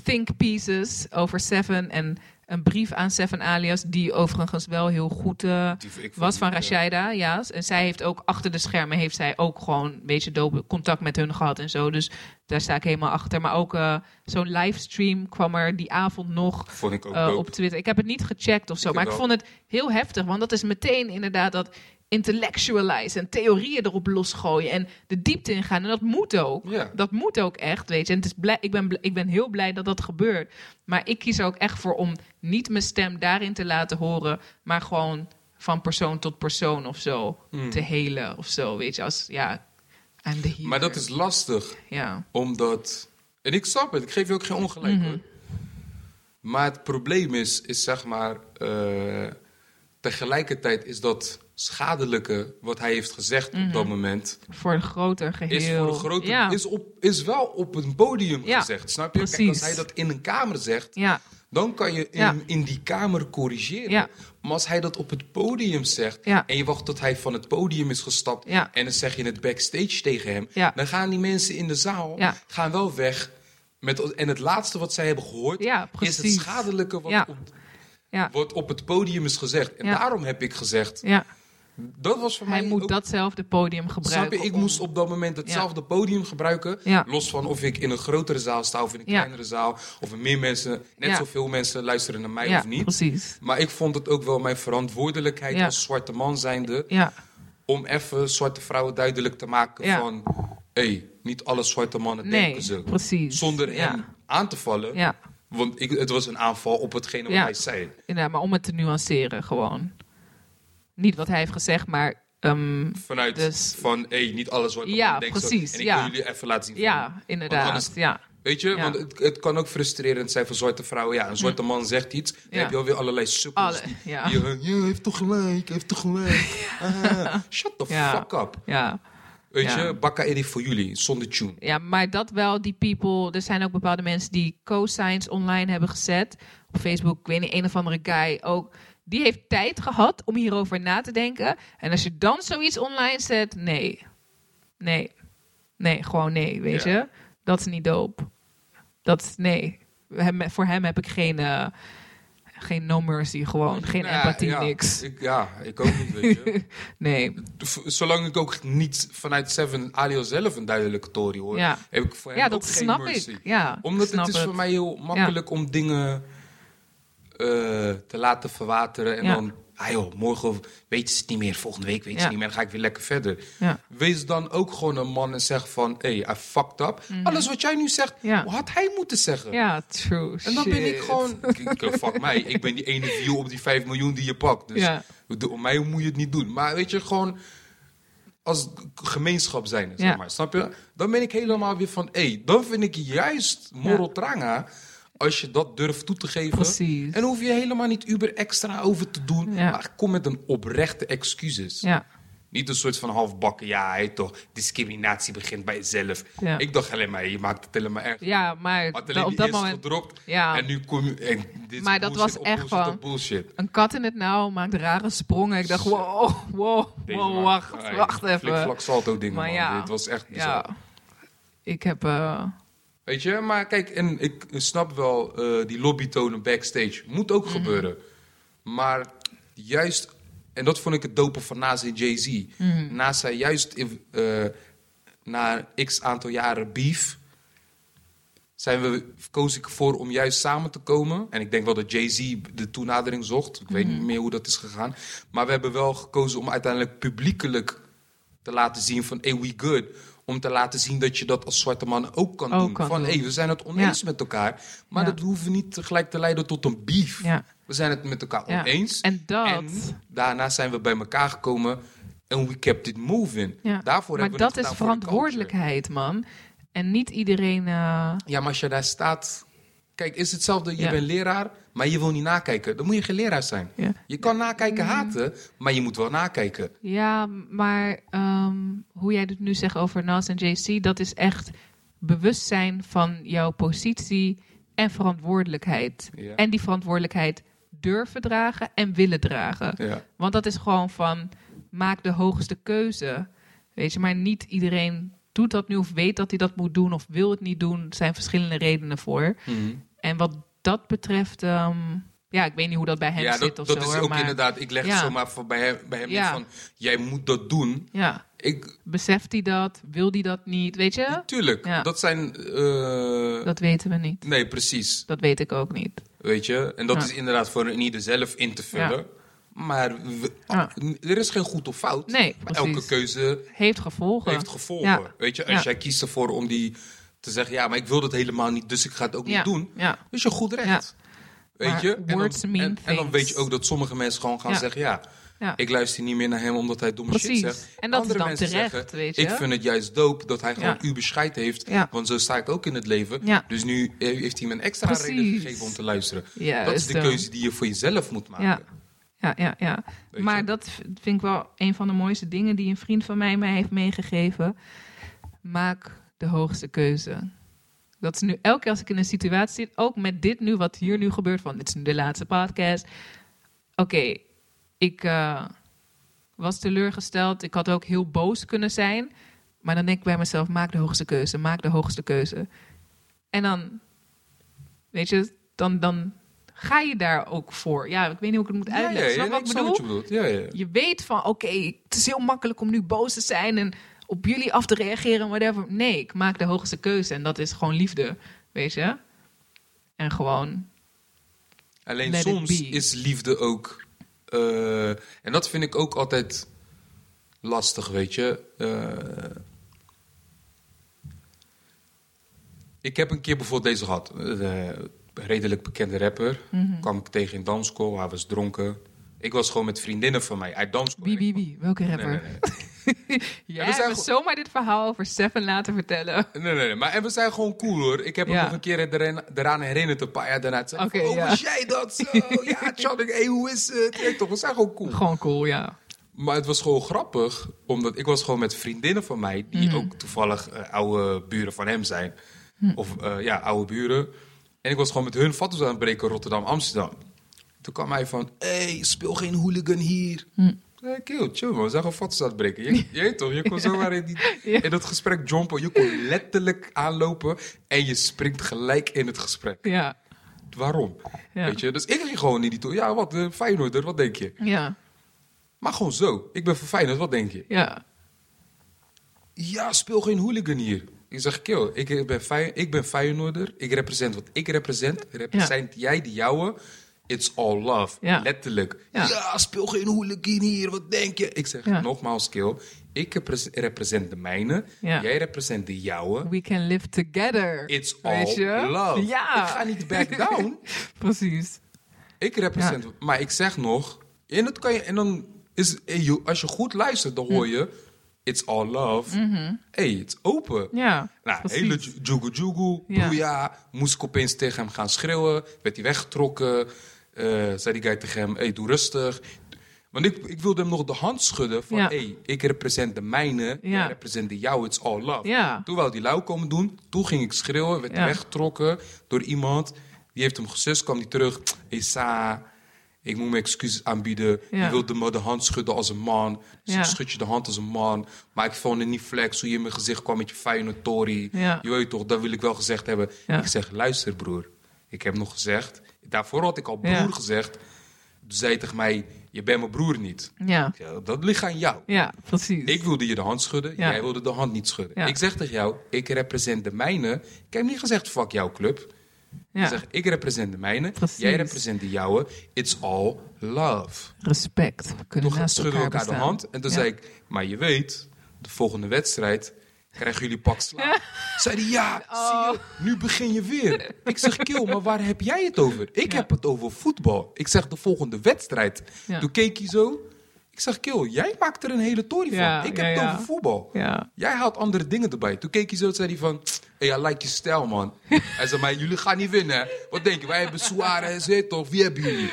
think pieces over Seven en een brief aan Seven alias, die overigens wel heel goed eh, was van Rashaida, ja. En zij heeft ook achter de schermen heeft zij ook gewoon een beetje dope contact met hun gehad en zo. Dus daar sta ik helemaal achter. Maar ook eh, zo'n livestream kwam er die avond nog Vond ik ook eh, op Twitter. Ik heb het niet gecheckt of zo, Ik maar ik vond het heel heftig. Want dat is meteen inderdaad dat intellectualize en theorieën erop losgooien en de diepte ingaan. En dat moet ook. Ja. Dat moet ook echt, weet je. En het is blij, ik, ben, ik ben heel blij dat dat gebeurt. Maar ik kies er ook echt voor om niet mijn stem daarin te laten horen, maar gewoon van persoon tot persoon of zo Hmm. te helen of zo, weet je. Als, ja, I'm the healer. Maar dat is lastig, Ja. omdat... En ik snap het, ik geef je ook geen ongelijk Mhm. hoor. Maar het probleem is, is zeg maar... eh, tegelijkertijd is dat schadelijke wat hij heeft gezegd op dat moment... Voor een groter geheel. is voor een grote... Ja. Is, op, is wel op een podium Ja, gezegd, snap je? Kijk, als hij dat in een kamer zegt... ja. Dan kan je in, in die kamer corrigeren. Maar als hij dat op het podium zegt... En je wacht tot hij van het podium is gestapt... En dan zeg je het backstage tegen hem... Dan gaan die mensen in de zaal gaan wel weg. Met, en het laatste wat zij hebben gehoord... Is het schadelijke wat, Ja. op, wat op het podium is gezegd. En daarom heb ik gezegd... ja. Dat was voor Hij mij moet ook- datzelfde podium gebruiken. Snap je? Ik om- moest op dat moment hetzelfde podium gebruiken. Ja. Los van of ik in een grotere zaal sta of in een Ja. kleinere zaal. Of er meer mensen, net Ja. zoveel mensen luisteren naar mij ja, of niet. precies. Maar ik vond het ook wel mijn verantwoordelijkheid Ja. als zwarte man zijnde... Ja, om even zwarte vrouwen duidelijk te maken Ja. van... hé, hey, niet alle zwarte mannen nee, denken zo. precies. Zonder ja. hem aan te vallen. Ja, Want ik, het was een aanval op hetgene wat Ja. hij zei. inderdaad, maar om het te nuanceren gewoon. Niet wat hij heeft gezegd, maar... ehm, Vanuit Dus- van, hé, hey, niet alle zwarte Ja, precies, zo. En ik ja. wil jullie even laten zien ja, inderdaad. anders- ja. Weet je, Ja. want het, het kan ook frustrerend zijn voor zwarte vrouwen. Ja, een zwarte man zegt iets, dan Ja. heb je alweer allerlei sukkels Alle, die, ja. die, hij heeft toch gelijk, heeft toch gelijk. Ah, shut the fuck up. Ja. Weet je, Bakka Eddy voor jullie, zonder tune. ja, maar dat wel, die people... Er zijn ook bepaalde mensen die cosigns online hebben gezet. Op Facebook, ik weet niet, een of andere guy ook... Die heeft tijd gehad om hierover na te denken. En als je dan zoiets online zet, nee. Nee. Nee, gewoon nee, weet Ja. je. Dat is niet dope. Dat is, nee. Hem, voor hem heb ik geen, eh, geen no mercy, gewoon. Geen Nou empathie, ja, niks. Ik, ja, ik ook niet, weet je. Nee. Zolang ik ook niet vanuit Seven Alio zelf een duidelijke tory hoor, Ja. heb ik voor hem Ja, ook dat geen snap mercy. ik. Ja, Omdat het is voor mij heel makkelijk om dingen eh, te laten verwateren. En Ja. dan, ah joh, morgen weten ze het niet meer, volgende week weten ze het niet meer, dan ga ik weer lekker verder. Ja. Wees dan ook gewoon een man en zeg van, hé, hey, I fucked up. Alles wat jij nu zegt, Mhm. Had hij moeten zeggen. Ja, true. En dan ben ik gewoon, k- fuck mij, ik ben die ene view op die 5 miljoen die je pakt. Dus om mij moet je het niet doen. Maar weet je, gewoon als gemeenschap zijn, zeg Ja. maar, snap je? Dan ben ik helemaal weer van, hé, hey, dan vind ik juist moral tranga als je dat durft toe te geven. Precies. En hoef je helemaal niet uber extra over te doen. Ja. Maar kom met een oprechte excuses. Ja, Niet een soort van halfbakken, ja, hij toch, discriminatie begint bij jezelf. Ja. Ik dacht alleen maar, je maakt het helemaal erg. ja maar Had da- alleen op dat moment... gedropt Ja. en nu kom je... En dit is Maar dat was echt van-. Een kat in het nauw maakt rare sprongen. Ik dacht, wow, wow, wacht, wacht even. Flikvlak salto dingen, Maar man. ja. Dit was echt bizar. Ja, ik heb... eh, Weet je, maar kijk, en ik snap wel, eh, die lobbytonen backstage moet Mhm. ook gebeuren. Maar juist, en dat vond ik het dopen van Nas en Jay-Z. Mhm. Nas zei juist in, eh, na x aantal jaren beef, zijn we, koos ik ervoor om juist samen te komen. En ik denk wel dat Jay-Z de toenadering zocht. Ik weet Mhm. niet meer hoe dat is gegaan. Maar we hebben wel gekozen om uiteindelijk publiekelijk te laten zien van, hey, we good. Om te laten zien dat je dat als zwarte man ook kan Ook doen. kan van, doen. hey, we zijn het oneens Ja. met elkaar. Maar Ja. dat hoeft niet tegelijk te leiden tot een beef. ja. We zijn het met elkaar oneens. En dat... En daarna zijn we bij elkaar gekomen en we kept it moving. ja. Daarvoor maar hebben we dat het is verantwoordelijkheid, man. En niet iedereen... eh. Ja, maar als je daar staat... Kijk, is hetzelfde, je bent leraar, maar je wil niet nakijken. Dan moet je geen leraar zijn. ja. Je kan nakijken haten, maar je moet wel nakijken. Ja, maar ehm, hoe jij het nu zegt over Nas en JC, dat is echt bewustzijn van jouw positie en verantwoordelijkheid. Ja. En die verantwoordelijkheid durven dragen en willen dragen. Ja. Want dat is gewoon van maak de hoogste keuze. Weet je, maar niet iedereen doet dat nu of weet dat hij dat moet doen of wil het niet doen. Er zijn verschillende redenen voor. Mhm. En wat dat betreft, ehm, ja, ik weet niet hoe dat bij hem Ja, zit dat, of dat zo. is hoor, ook maar inderdaad. Ik leg Ja. het zomaar voor bij hem, bij hem Ja. van, jij moet dat doen. Ja, Ik, beseft hij dat? Wil hij dat niet? Weet je? tuurlijk, Ja. dat zijn... eh, Dat weten we niet. Nee, precies. Dat weet ik ook niet. Weet je? En dat is inderdaad voor een ieder zelf in te vullen. Maar we- Ja. er is geen goed of fout. Nee, elke keuze Heeft gevolgen. heeft gevolgen. Weet je, als jij kiest ervoor om die te zeggen, ja, maar ik wil dat helemaal niet, dus ik ga het ook niet doen. Ja. Dus je goed recht. Weet Maar je? En dan, en, en dan weet je ook dat sommige mensen gewoon gaan zeggen, ja, Ja. ik luister niet meer naar hem omdat hij domme Precies. shit zegt. En dat is Andere dan mensen terecht, zeggen, weet je. Ik vind het juist dope dat hij gewoon Ja. uw bescheid heeft, Ja. want zo sta ik ook in het leven. Ja. Dus nu heeft hij me een extra Precies. reden gegeven om te luisteren. Ja, dat is de keuze die je voor jezelf moet maken. Ja. Ja, ja, Maar dat vind ik wel een van de mooiste dingen die een vriend van mij mij heeft meegegeven. Maak de hoogste keuze. Dat is nu elke keer als ik in een situatie zit, ook met dit nu, wat hier nu gebeurt, van dit is nu de laatste podcast. Oké, ik eh, was teleurgesteld. Ik had ook heel boos kunnen zijn. Maar dan denk ik bij mezelf, maak de hoogste keuze, maak de hoogste keuze. En dan, weet je, dan, dan ga je daar ook voor. Ja, ik weet niet hoe ik het moet Ja, uitleggen. ja, Snap wat ik bedoel? wat je bedoelt. Ja, ja. Je weet van, oké, het is heel makkelijk om nu boos te zijn en op jullie af te reageren, whatever. Nee, ik maak de hoogste keuze en dat is gewoon liefde, weet je? En gewoon, Alleen soms is liefde ook. eh, en dat vind ik ook altijd lastig, weet je. Eh, ik heb een keer bijvoorbeeld deze gehad. Eh, een redelijk bekende rapper. Mhm. Kwam ik tegen in dansschool. Hij was dronken. Ik was gewoon met vriendinnen van mij uit dansschool. wie, wie, wie? Welke Nee, rapper? nee, Jij we zijn zomaar dit verhaal over Seven laten vertellen. Nee, nee, nee. Maar en we zijn gewoon cool hoor. Ik heb hem Ja. nog een keer eraan, eraan herinnerd een paar jaar daarna. Oké, van, oh, ja. was jij dat zo? ja, Channing, hey, hoe is het? Weet toch, we zijn gewoon cool. Gewoon cool, ja. Maar het was gewoon grappig, omdat ik was gewoon met vriendinnen van mij, die Mhm. ook toevallig eh, oude buren van hem zijn. Hm. Of eh, ja, oude buren. En ik was gewoon met hun foto's aan het breken Rotterdam, Amsterdam. Toen kwam hij van, hey, speel geen hooligan hier. Hm. Hey, kill, chill man, we zijn gewoon foto's aan het breken. Je, je weet toch, je kon zomaar in, die, Ja. in dat gesprek jumpen. Je kon letterlijk aanlopen en je springt gelijk in het gesprek. Ja, Waarom? ja. Weet je? Dus ik ging gewoon in die toe. Ja, wat, uh, Feyenoorder, wat denk je? Ja, Maar gewoon zo. Ik ben van Feyenoord, wat denk je? ja. Ja, speel geen hooligan hier. Ik zeg, kill, ik ben, Fey- ik ben Feyenoorder. Ik represent wat ik represent. Represent jij de jouwe. It's all love. Ja. Letterlijk. Ja. Ja. speel geen hooligan hier. Wat denk je? Ik zeg, Ja. nogmaals, kill. Ik repres- represent de mijne. Jij represent de jouwe. We can live together. It's all love. Ja. Ik ga niet back down. Precies. Ik represent, maar ik zeg nog, en, dat kan je, en dan is, als je goed luistert, dan hoor je, it's all love. Hey, it's open. Ja, Nou, precies. hele ju- jugu jugu, Ja. boeia, moest ik opeens tegen hem gaan schreeuwen, werd hij weggetrokken, eh, zei die guy tegen hem, hey, doe rustig. Want ik, ik wilde hem nog de hand schudden van, Ja. hey, ik represent de mijne, Ja. jij represent de jou, it's all love. Ja. Toen wou die lauw komen doen. Toen ging ik schreeuwen. Werd weggetrokken door iemand. Die heeft hem gesust. kwam die terug. Hey Sa, ik moet mijn excuses aanbieden. Ja. Je wilde me de hand schudden als een man. Dus ik schud je de hand als een man. Maar ik vond het niet flex hoe je in mijn gezicht kwam met je fijne tory. Ja. Je weet toch, dat wil ik wel gezegd hebben. Ja. Ik zeg, luister broer. Ik heb nog gezegd. Daarvoor had ik al broer Ja. gezegd. Toen zei hij tegen mij, je bent mijn broer niet. Ja, dat ligt aan jou. ja, precies. Ik wilde je de hand schudden, Ja. jij wilde de hand niet schudden. Ja. Ik zeg tegen jou, ik represent de mijne. Ik heb niet gezegd, fuck jouw club. ja. Ik zeg, ik represent de mijne, Precies. jij represent de jouwe. It's all love. Respect. We kunnen Toen naast schudden we elkaar elkaar de hand. En toen zei ik, maar je weet, de volgende wedstrijd Krijgen jullie pak sla? Zei hij, ja, Oh. zie je, nu begin je weer. Ik zeg, Kill, maar waar heb jij het over? Ik Ja. heb het over voetbal. Ik zeg, de volgende wedstrijd. Ja. Toen keek hij zo. Ik zeg, Kill, jij maakt er een hele tory van. Ik heb het over voetbal. Ja. Jij haalt andere dingen erbij. Toen keek hij zo en zei hij van... Hey, I like je stijl, man. Hij zei, maar jullie gaan niet winnen. hè? Wat denk je? Wij hebben Suarez, toch? Wie hebben jullie?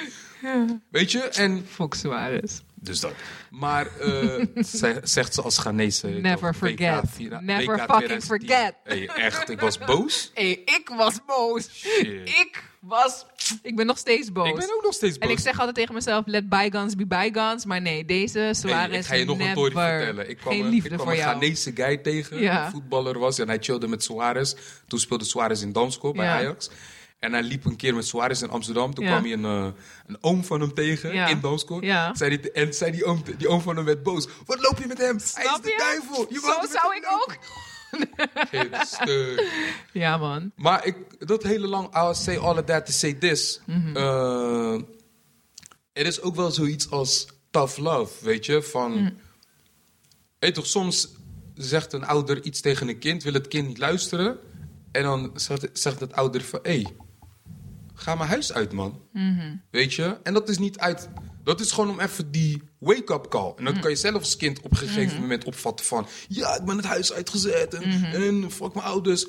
Weet je? En Fox Suarez. Dus dat. Maar eh, zij- zegt ze als Ghanese. Never WK forget. vira- Never WK fucking 2010. forget. Hey, echt, ik was boos. Hé, ik was boos. Shit. Ik was... Ik ben nog steeds boos. Ik ben ook nog steeds boos. En ik zeg altijd tegen mezelf, let bygones be bygones. Maar nee, deze Hey, Suarez ik ga je nog een story vertellen. Ik kwam, Geen een- liefde ik kwam voor een jou. Ghanese guy tegen, Ja. die voetballer was. En hij chillde met Suarez. Toen speelde Suarez in Damsko bij Ja. Ajax. En hij liep een keer met Suarez in Amsterdam. Toen Ja. kwam hij een, eh, een oom van hem tegen Ja. in Damsko. Ja. Zei die, en zei die oom, die oom van hem werd boos. Wat loop je met hem? hij is Snap de je? duivel. Je Zo zou ik ook. Geen steun. Ja, man. Maar ik, dat hele lang, I'll say all of that to say this. Eh, er is ook wel zoiets als tough love, weet je? Van, Mhm. weet toch, soms zegt een ouder iets tegen een kind, wil het kind niet luisteren. En dan zegt, zegt het ouder van, hé, hey, ga mijn huis uit, man. Mhm. Weet je? En dat is niet uit... Dat is gewoon om even die wake-up call. En Mhm. dat kan je zelf als kind op een gegeven moment opvatten van... Ja, ik ben het huis uitgezet en, Mhm. en fuck mijn ouders.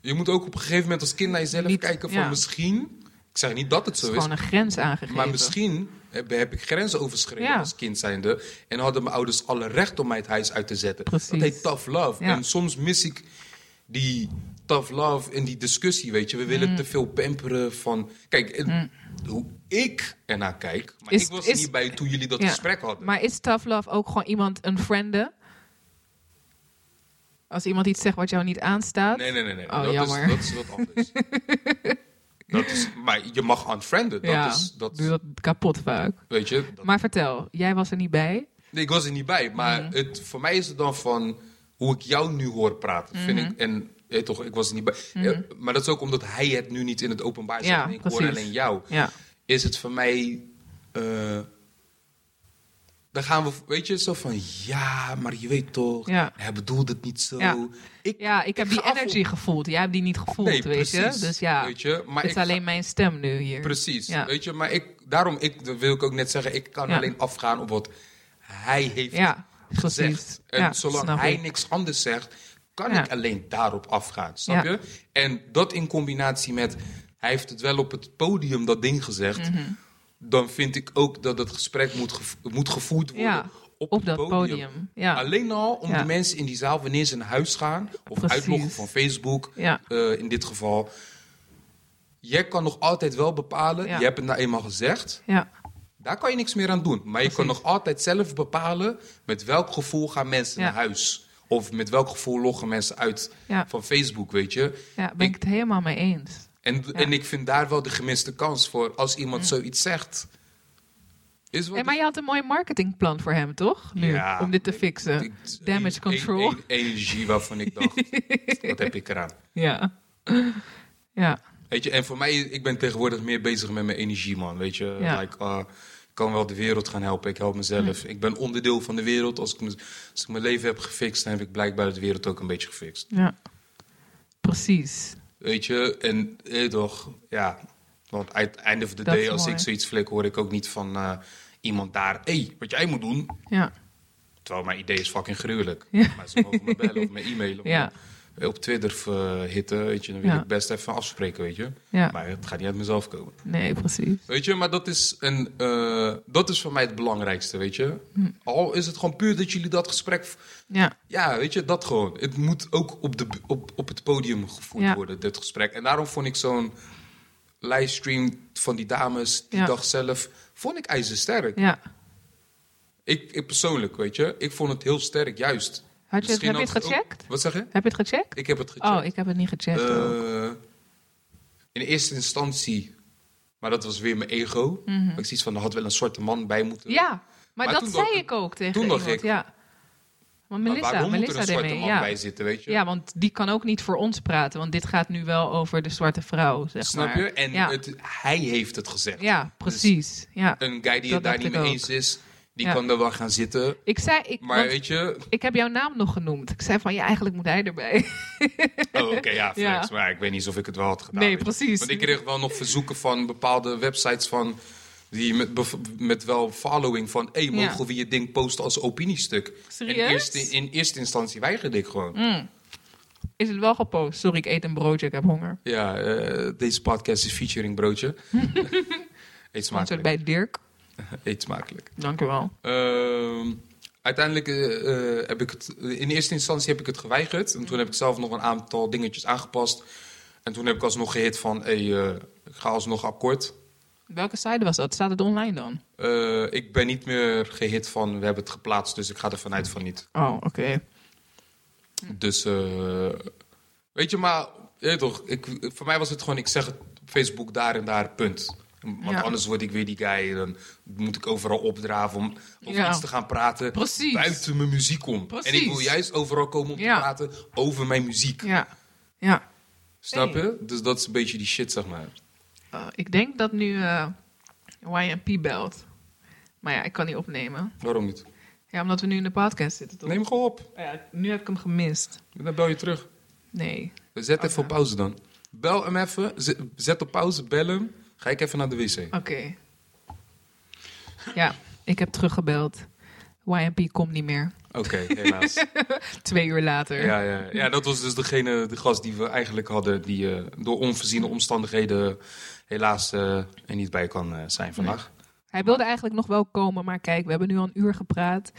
Je moet ook op een gegeven moment als kind naar jezelf Niet- kijken van ja. misschien... Ik zeg niet dat het zo is is, gewoon een grens aangegeven. maar misschien heb, heb ik grenzen overschreden Ja. als kind zijnde. En hadden mijn ouders alle recht om mij het huis uit te zetten. Precies. Dat heet tough love. Ja. En soms mis ik die tough love in die discussie, weet je. We Mm. willen te veel pamperen van... Kijk, en hoe ik ernaar kijk... Maar Is- ik was is- er niet bij toen jullie dat Ja. gesprek hadden. Maar is tough love ook gewoon iemand een friende? Als iemand iets zegt wat jou niet aanstaat? Nee, nee, nee. nee. Oh, dat, jammer. Is, dat is wat anders. dat is, maar je mag unfrienden. Dat ja, is... Dat, doe dat kapot vaak. weet je, dat- Maar vertel, jij was er niet bij. Nee, ik was er niet bij. Maar Mhm. het, voor mij is het dan van hoe ik jou nu hoor praten. Vind Mhm. ik, en toch, ik was er niet bij. Ja, maar dat is ook omdat hij het nu niet in het openbaar zegt. Ja, en ik hoor alleen jou. Ja, Is het voor mij. eh, dan gaan we, weet je, zo van ja, maar je weet toch, Ja. hij bedoelde het niet zo. Ja. Ik, ja ik heb die energy gevoeld. Jij hebt die niet gevoeld, Nee, weet je. Dus ja, Weet je, maar het is alleen mijn stem nu hier. Precies, Ja. weet je, maar ik, daarom, ik, wil ik ook net zeggen, ik kan alleen afgaan op wat hij heeft Ja, precies. gezegd. En zolang hij ik. niks anders zegt, kan Ja. ik alleen daarop afgaan, snap Ja. je? En dat in combinatie met, hij heeft het wel op het podium dat ding gezegd, Mhm. dan vind ik ook dat het gesprek moet, moet gevoerd worden Ja, op, dat podium. podium. Ja. Alleen al om de mensen in die zaal, wanneer ze naar huis gaan, of Precies. uitloggen van Facebook, eh, in dit geval. Jij kan nog altijd wel bepalen, je hebt het nou eenmaal gezegd, Ja, daar kan je niks meer aan doen. Maar je kan nog altijd zelf bepalen met welk gevoel gaan mensen naar huis. Of met welk gevoel loggen mensen uit Ja. van Facebook, weet je. ja ben ik, het helemaal mee eens. En, en ik vind daar wel de gemiste kans voor als iemand zoiets zegt. Is wat Hey, maar je had een mooi marketingplan voor hem, toch? Nu, Ja, om dit te ik- fixen. ik- Damage een- control. een- een- energie waarvan ik dacht, wat heb ik eraan? Ja. Ja, Weet je, en voor mij, ik ben tegenwoordig meer bezig met mijn energie, man. Weet je, Ja. like, uh, ik kan wel de wereld gaan helpen. Ik help mezelf. Ik ben onderdeel van de wereld. Als ik, als ik mijn leven heb gefixt, dan heb ik blijkbaar de wereld ook een beetje gefixt. ja. Precies. Weet je, en eh, toch, ja. Want uit het einde van de day, als mooi. ik zoiets flik, hoor ik ook niet van eh, iemand daar. Hé, hey, wat jij moet doen. Ja. Terwijl mijn idee is fucking gruwelijk. Ja. Maar ze mogen me bellen of me e-mailen. Ja. Op Twitter eh, hitten, weet je. Dan wil Ja. ik best even afspreken, weet je. Ja. Maar het gaat niet uit mezelf komen. Nee, precies. Weet je, maar dat is, een, eh, dat is voor mij het belangrijkste, weet je. Hm. Al is het gewoon puur dat jullie dat gesprek... Ja. Ja, weet je, dat gewoon. Het moet ook op, de, op, op het podium gevoerd Ja. worden, dit gesprek. En daarom vond ik zo'n livestream van die dames die dag zelf... vond ik ijzersterk. Ja. Ik, ik persoonlijk, weet je, ik vond het heel sterk, juist. Had je het, heb je het ook- gecheckt? wat zeg je? Heb je het gecheckt? Ik heb het gecheckt. Oh, ik heb het niet gecheckt. Eh, in eerste instantie, maar dat was weer mijn ego. Ik zie van, er had wel een zwarte man bij moeten. Ja, maar, maar dat zei ik ook tegen toen dacht ik- Ja. Want Maar Melissa, waarom moet er Melissa een zwarte man Ja. bij zitten, weet je? ja, want die kan ook niet voor ons praten. Want dit gaat nu wel over de zwarte vrouw, zeg Snap maar. je? En ja. het, hij heeft het gezegd. ja, precies. Ja. Een guy die Dat het daar niet mee ook. eens is, Die Ja. kan er wel gaan zitten. Ik zei, ik, Maar weet je... ik heb jouw naam nog genoemd. Ik zei van, ja, eigenlijk moet hij erbij. Oh, oké, ja, flex. Ja. Maar ik weet niet of ik het wel had gedaan. Nee, precies. Want ik kreeg wel nog verzoeken van bepaalde websites van... Die met, met wel following van... Hé, hey, Ja. mogen we je ding posten als opiniestuk? In Serieus? eerste, in eerste instantie weigerde ik gewoon. Is het wel gepost? Sorry, ik eet een broodje, ik heb honger. Ja, eh, deze podcast is featuring broodje. Eet smakelijk. bij Dirk. Eet smakelijk. Dankjewel. Ehm, uiteindelijk eh, eh, heb ik het... In eerste instantie heb ik het geweigerd. En toen heb ik zelf nog een aantal dingetjes aangepast. En toen heb ik alsnog gehit van... Hé, hey, eh, ik ga alsnog akkoord. Welke site was dat? Staat het online dan? Eh, ik ben niet meer gehit van... We hebben het geplaatst, dus ik ga er vanuit van niet. Oh, oké. Dus, eh, weet je, maar... je weet toch, ik, voor mij was het gewoon... Ik zeg het op Facebook daar en daar, punt. Want Ja. anders word ik weer die guy. Dan moet ik overal opdraven om over Ja. iets te gaan praten. Precies. Buiten mijn muziek om. Precies. En ik wil juist overal komen om Ja. te praten over mijn muziek. Ja. Ja. Snap Hey. je? Dus dat is een beetje die shit, zeg maar. Uh, ik denk dat nu eh YMP belt. Maar ja, ik kan niet opnemen. Waarom niet? Ja, omdat we nu in de podcast zitten, toch? Neem hem gewoon op. Ja, nu heb ik hem gemist. Dan bel je terug. Nee. Zet even op pauze dan. Bel hem even. Zet- Zet op pauze, bel hem. Ga ik even naar de wc. Oké. Ja, ik heb teruggebeld. YMP komt niet meer. Oké, helaas. Twee uur later. ja, ja, ja, dat was dus degene, de gast die we eigenlijk hadden... die eh, door onvoorziene omstandigheden helaas eh, er niet bij kan eh, zijn vandaag. Hij wilde eigenlijk nog wel komen, maar kijk, we hebben nu al een uur gepraat.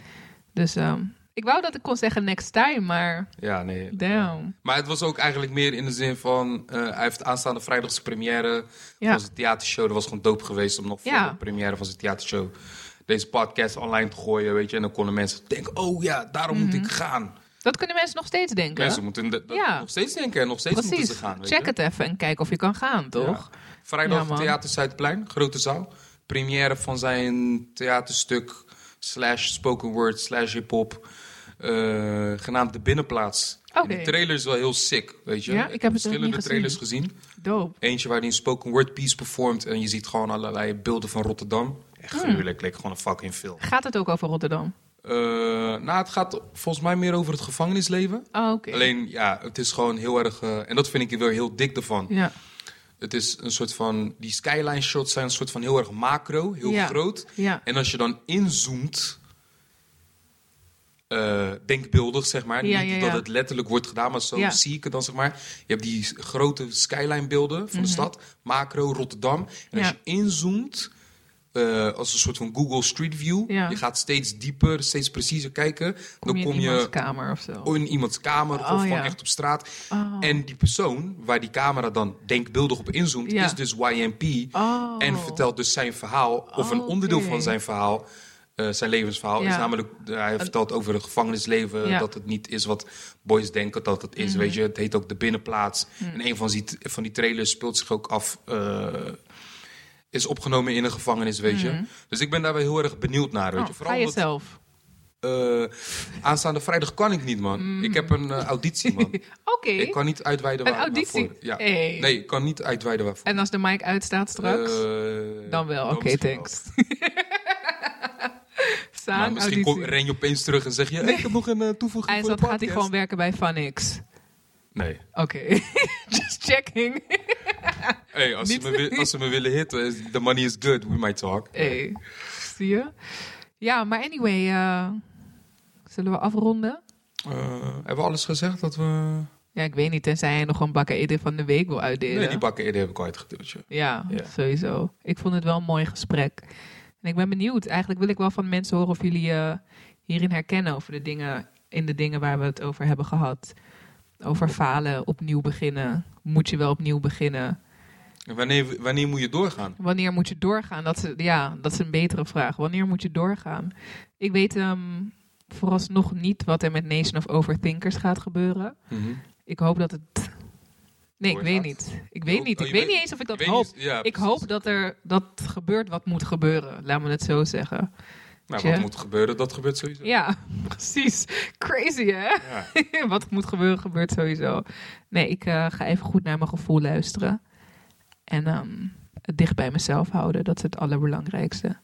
Dus ehm, ik wou dat ik kon zeggen next time, maar Ja, nee. damn. Maar het was ook eigenlijk meer in de zin van... eh, hij heeft aanstaande vrijdags première Ja. van zijn theatershow. Dat was gewoon dope geweest om nog voor Ja. de première van zijn theatershow... deze podcast online te gooien, weet je. En dan konden mensen denken, oh ja, daarom moet Mhm. ik gaan. Dat kunnen mensen nog steeds denken. Mensen moeten de- Ja. nog steeds denken en nog steeds moeten ze gaan. Weet Check je? het even en kijk of je kan gaan, toch? Ja. Vrijdag Ja. Theater Zuidplein, grote zaal. Première van zijn theaterstuk slash spoken word slash hip-hop. Eh, genaamd De Binnenplaats. Die trailer is wel heel sick, weet je. Ja, ik heb verschillende trailers gezien. Dope. Eentje waar hij een spoken word piece performt. En je ziet gewoon allerlei beelden van Rotterdam. Echt gruwelijk, leek gewoon een fucking film. Gaat het ook over Rotterdam? Eh, nou, het gaat volgens mij meer over het gevangenisleven. Oh, oké. Alleen, ja, het is gewoon heel erg... eh, en dat vind ik weer heel dik ervan. Ja. Het is een soort van... Die skyline shots zijn een soort van heel erg macro, heel Ja. groot. Ja. En als je dan inzoomt... eh, denkbeeldig, zeg maar. Ja, Niet ja, dat het letterlijk wordt gedaan, maar zo zie ik het dan, zeg maar. Je hebt die grote skyline beelden van de stad. Macro, Rotterdam. En als Mhm. Je inzoomt... eh, als een soort van Google Street View. Ja. Je gaat steeds dieper, steeds preciezer kijken. Kom dan je kom in iemands je kamer of zo? in iemands kamer of Oh, gewoon ja. echt op straat. Oh. En die persoon waar die camera dan denkbeeldig op inzoomt, Ja. is dus YMP. Oh. En vertelt dus zijn verhaal, of een onderdeel van zijn verhaal. Eh, zijn levensverhaal Ja. is namelijk, eh, hij vertelt over het gevangenisleven, Ja. Mhm. dat het niet is wat boys denken dat het is. Weet je, het heet ook de binnenplaats. En een van die, van die trailers speelt zich ook af, eh, is opgenomen in een gevangenis, weet je. Dus ik ben daar wel heel erg benieuwd naar, weet Oh, je. ga je omdat- zelf? eh, aanstaande vrijdag kan ik niet, man. Ik heb een auditie, man. Oké. Ik kan niet uitweiden Een waar, auditie? waarvoor. Ja. Hey. Nee, ik kan niet uitweiden waarvoor. En als de mic uitstaat straks? Dan wel, oké, misschien wel. Maar Saan, misschien auditie. ren je opeens terug en zeg je... "Hey, ik heb nog een eh, toevoeging voor Eindstand gaat hij podcast." gewoon werken bij Funix. Nee. Oké, just checking. Hey, als, ze me, als ze me willen hitten, the money is good, we might talk. Hey, zie je? Ja, maar anyway, eh, zullen we afronden? Eh, hebben we alles gezegd dat we... Ja, ik weet niet, tenzij je nog een bakken van de week wil uitdelen. Nee, die bakken heb ik al uitgedeeld. Ja, Ja. sowieso. Ik vond het wel een mooi gesprek. En ik ben benieuwd. Eigenlijk wil ik wel van mensen horen of jullie je hierin herkennen over de dingen, in de dingen waar we het over hebben gehad. Over falen, opnieuw beginnen. Moet je wel opnieuw beginnen? En wanneer, wanneer moet je doorgaan? Wanneer moet je doorgaan? Dat is, ja, dat is een betere vraag. Wanneer moet je doorgaan? Ik weet ehm, vooralsnog niet wat er met Nation of Overthinkers gaat gebeuren. Mhm. Ik hoop dat het. Nee, ik Doorgaat? weet niet. Ik weet Oh, niet. oh, Ik weet niet eens of ik dat hoop. niet- ja, Ik hoop dat er dat gebeurt wat moet gebeuren. Laat me het zo zeggen. Nou, wat moet gebeuren, dat gebeurt sowieso. Ja, precies. Crazy, hè? Ja. wat moet gebeuren, gebeurt sowieso. Nee, ik eh, ga even goed naar mijn gevoel luisteren. En ehm, het dicht bij mezelf houden. Dat is het allerbelangrijkste.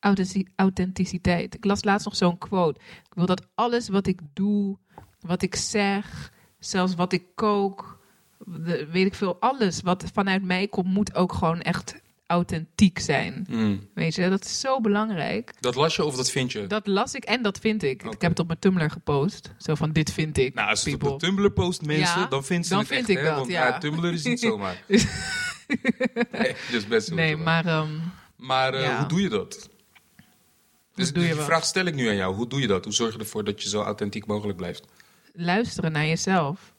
Authentici- Authenticiteit. Ik las laatst nog zo'n quote. Ik wil dat alles wat ik doe, wat ik zeg, zelfs wat ik kook, weet ik veel, alles wat vanuit mij komt, moet ook gewoon echt authentiek zijn. Mm. Weet je, dat is zo belangrijk. Dat las je of dat vind je? Dat las ik en dat vind ik. Ik heb het op mijn Tumblr gepost. Zo van, dit vind ik. nou, als het op de Tumblr post mensen, Ja, dan vindt ze dan het vind echt, ik hè? dat, Want ja. ja, Tumblr is niet zomaar. nee, dus best nee, maar ehm, Maar eh, Ja. hoe doe je dat? Dus je die wat? vraag stel ik nu aan jou. Hoe doe je dat? Hoe zorg je ervoor dat je zo authentiek mogelijk blijft? luisteren naar jezelf.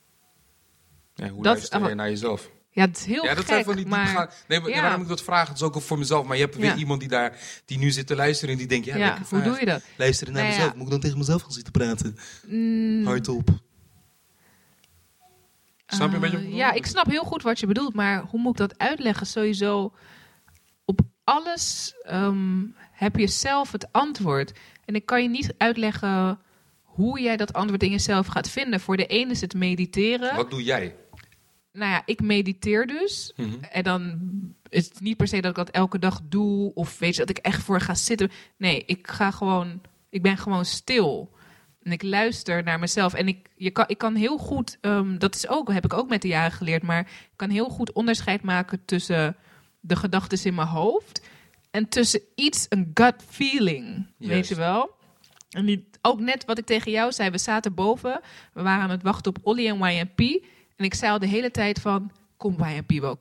Ja, hoe Dat- luister je naar jezelf? Ja, het is heel ja, dat gek, zijn van die maar... Nee, maar, ja. waarom ik dat vraag, het is ook voor mezelf. Maar je hebt weer Ja. iemand die daar, die nu zit te luisteren en die denkt, ja, Ja, lekker hoe vraag. doe je dat? Luisteren naar Nou ja. mezelf. Moet ik dan tegen mezelf gaan zitten praten? Mm, Hardop. Snap je een beetje? wat Eh, ja, ik snap heel goed wat je bedoelt, maar hoe moet ik dat uitleggen? Sowieso, op alles ehm, heb je zelf het antwoord. En ik kan je niet uitleggen hoe jij dat antwoord in jezelf gaat vinden. Voor de ene is het mediteren. Wat doe jij? Nou ja, ik mediteer dus. Mhm. En dan is het niet per se dat ik dat elke dag doe. Of weet je, dat ik echt voor ga zitten. Nee, ik ga gewoon. Ik ben gewoon stil. En ik luister naar mezelf. En ik, je kan, ik kan heel goed. ehm, dat is ook, heb ik ook met de jaren geleerd. Maar ik kan heel goed onderscheid maken tussen de gedachten in mijn hoofd. En tussen iets, een gut feeling. Weet je wel? En die, ook net wat ik tegen jou zei. We zaten boven. We waren aan het wachten op Olly en YMP. En ik zei al de hele tijd van... Komt YMP wel?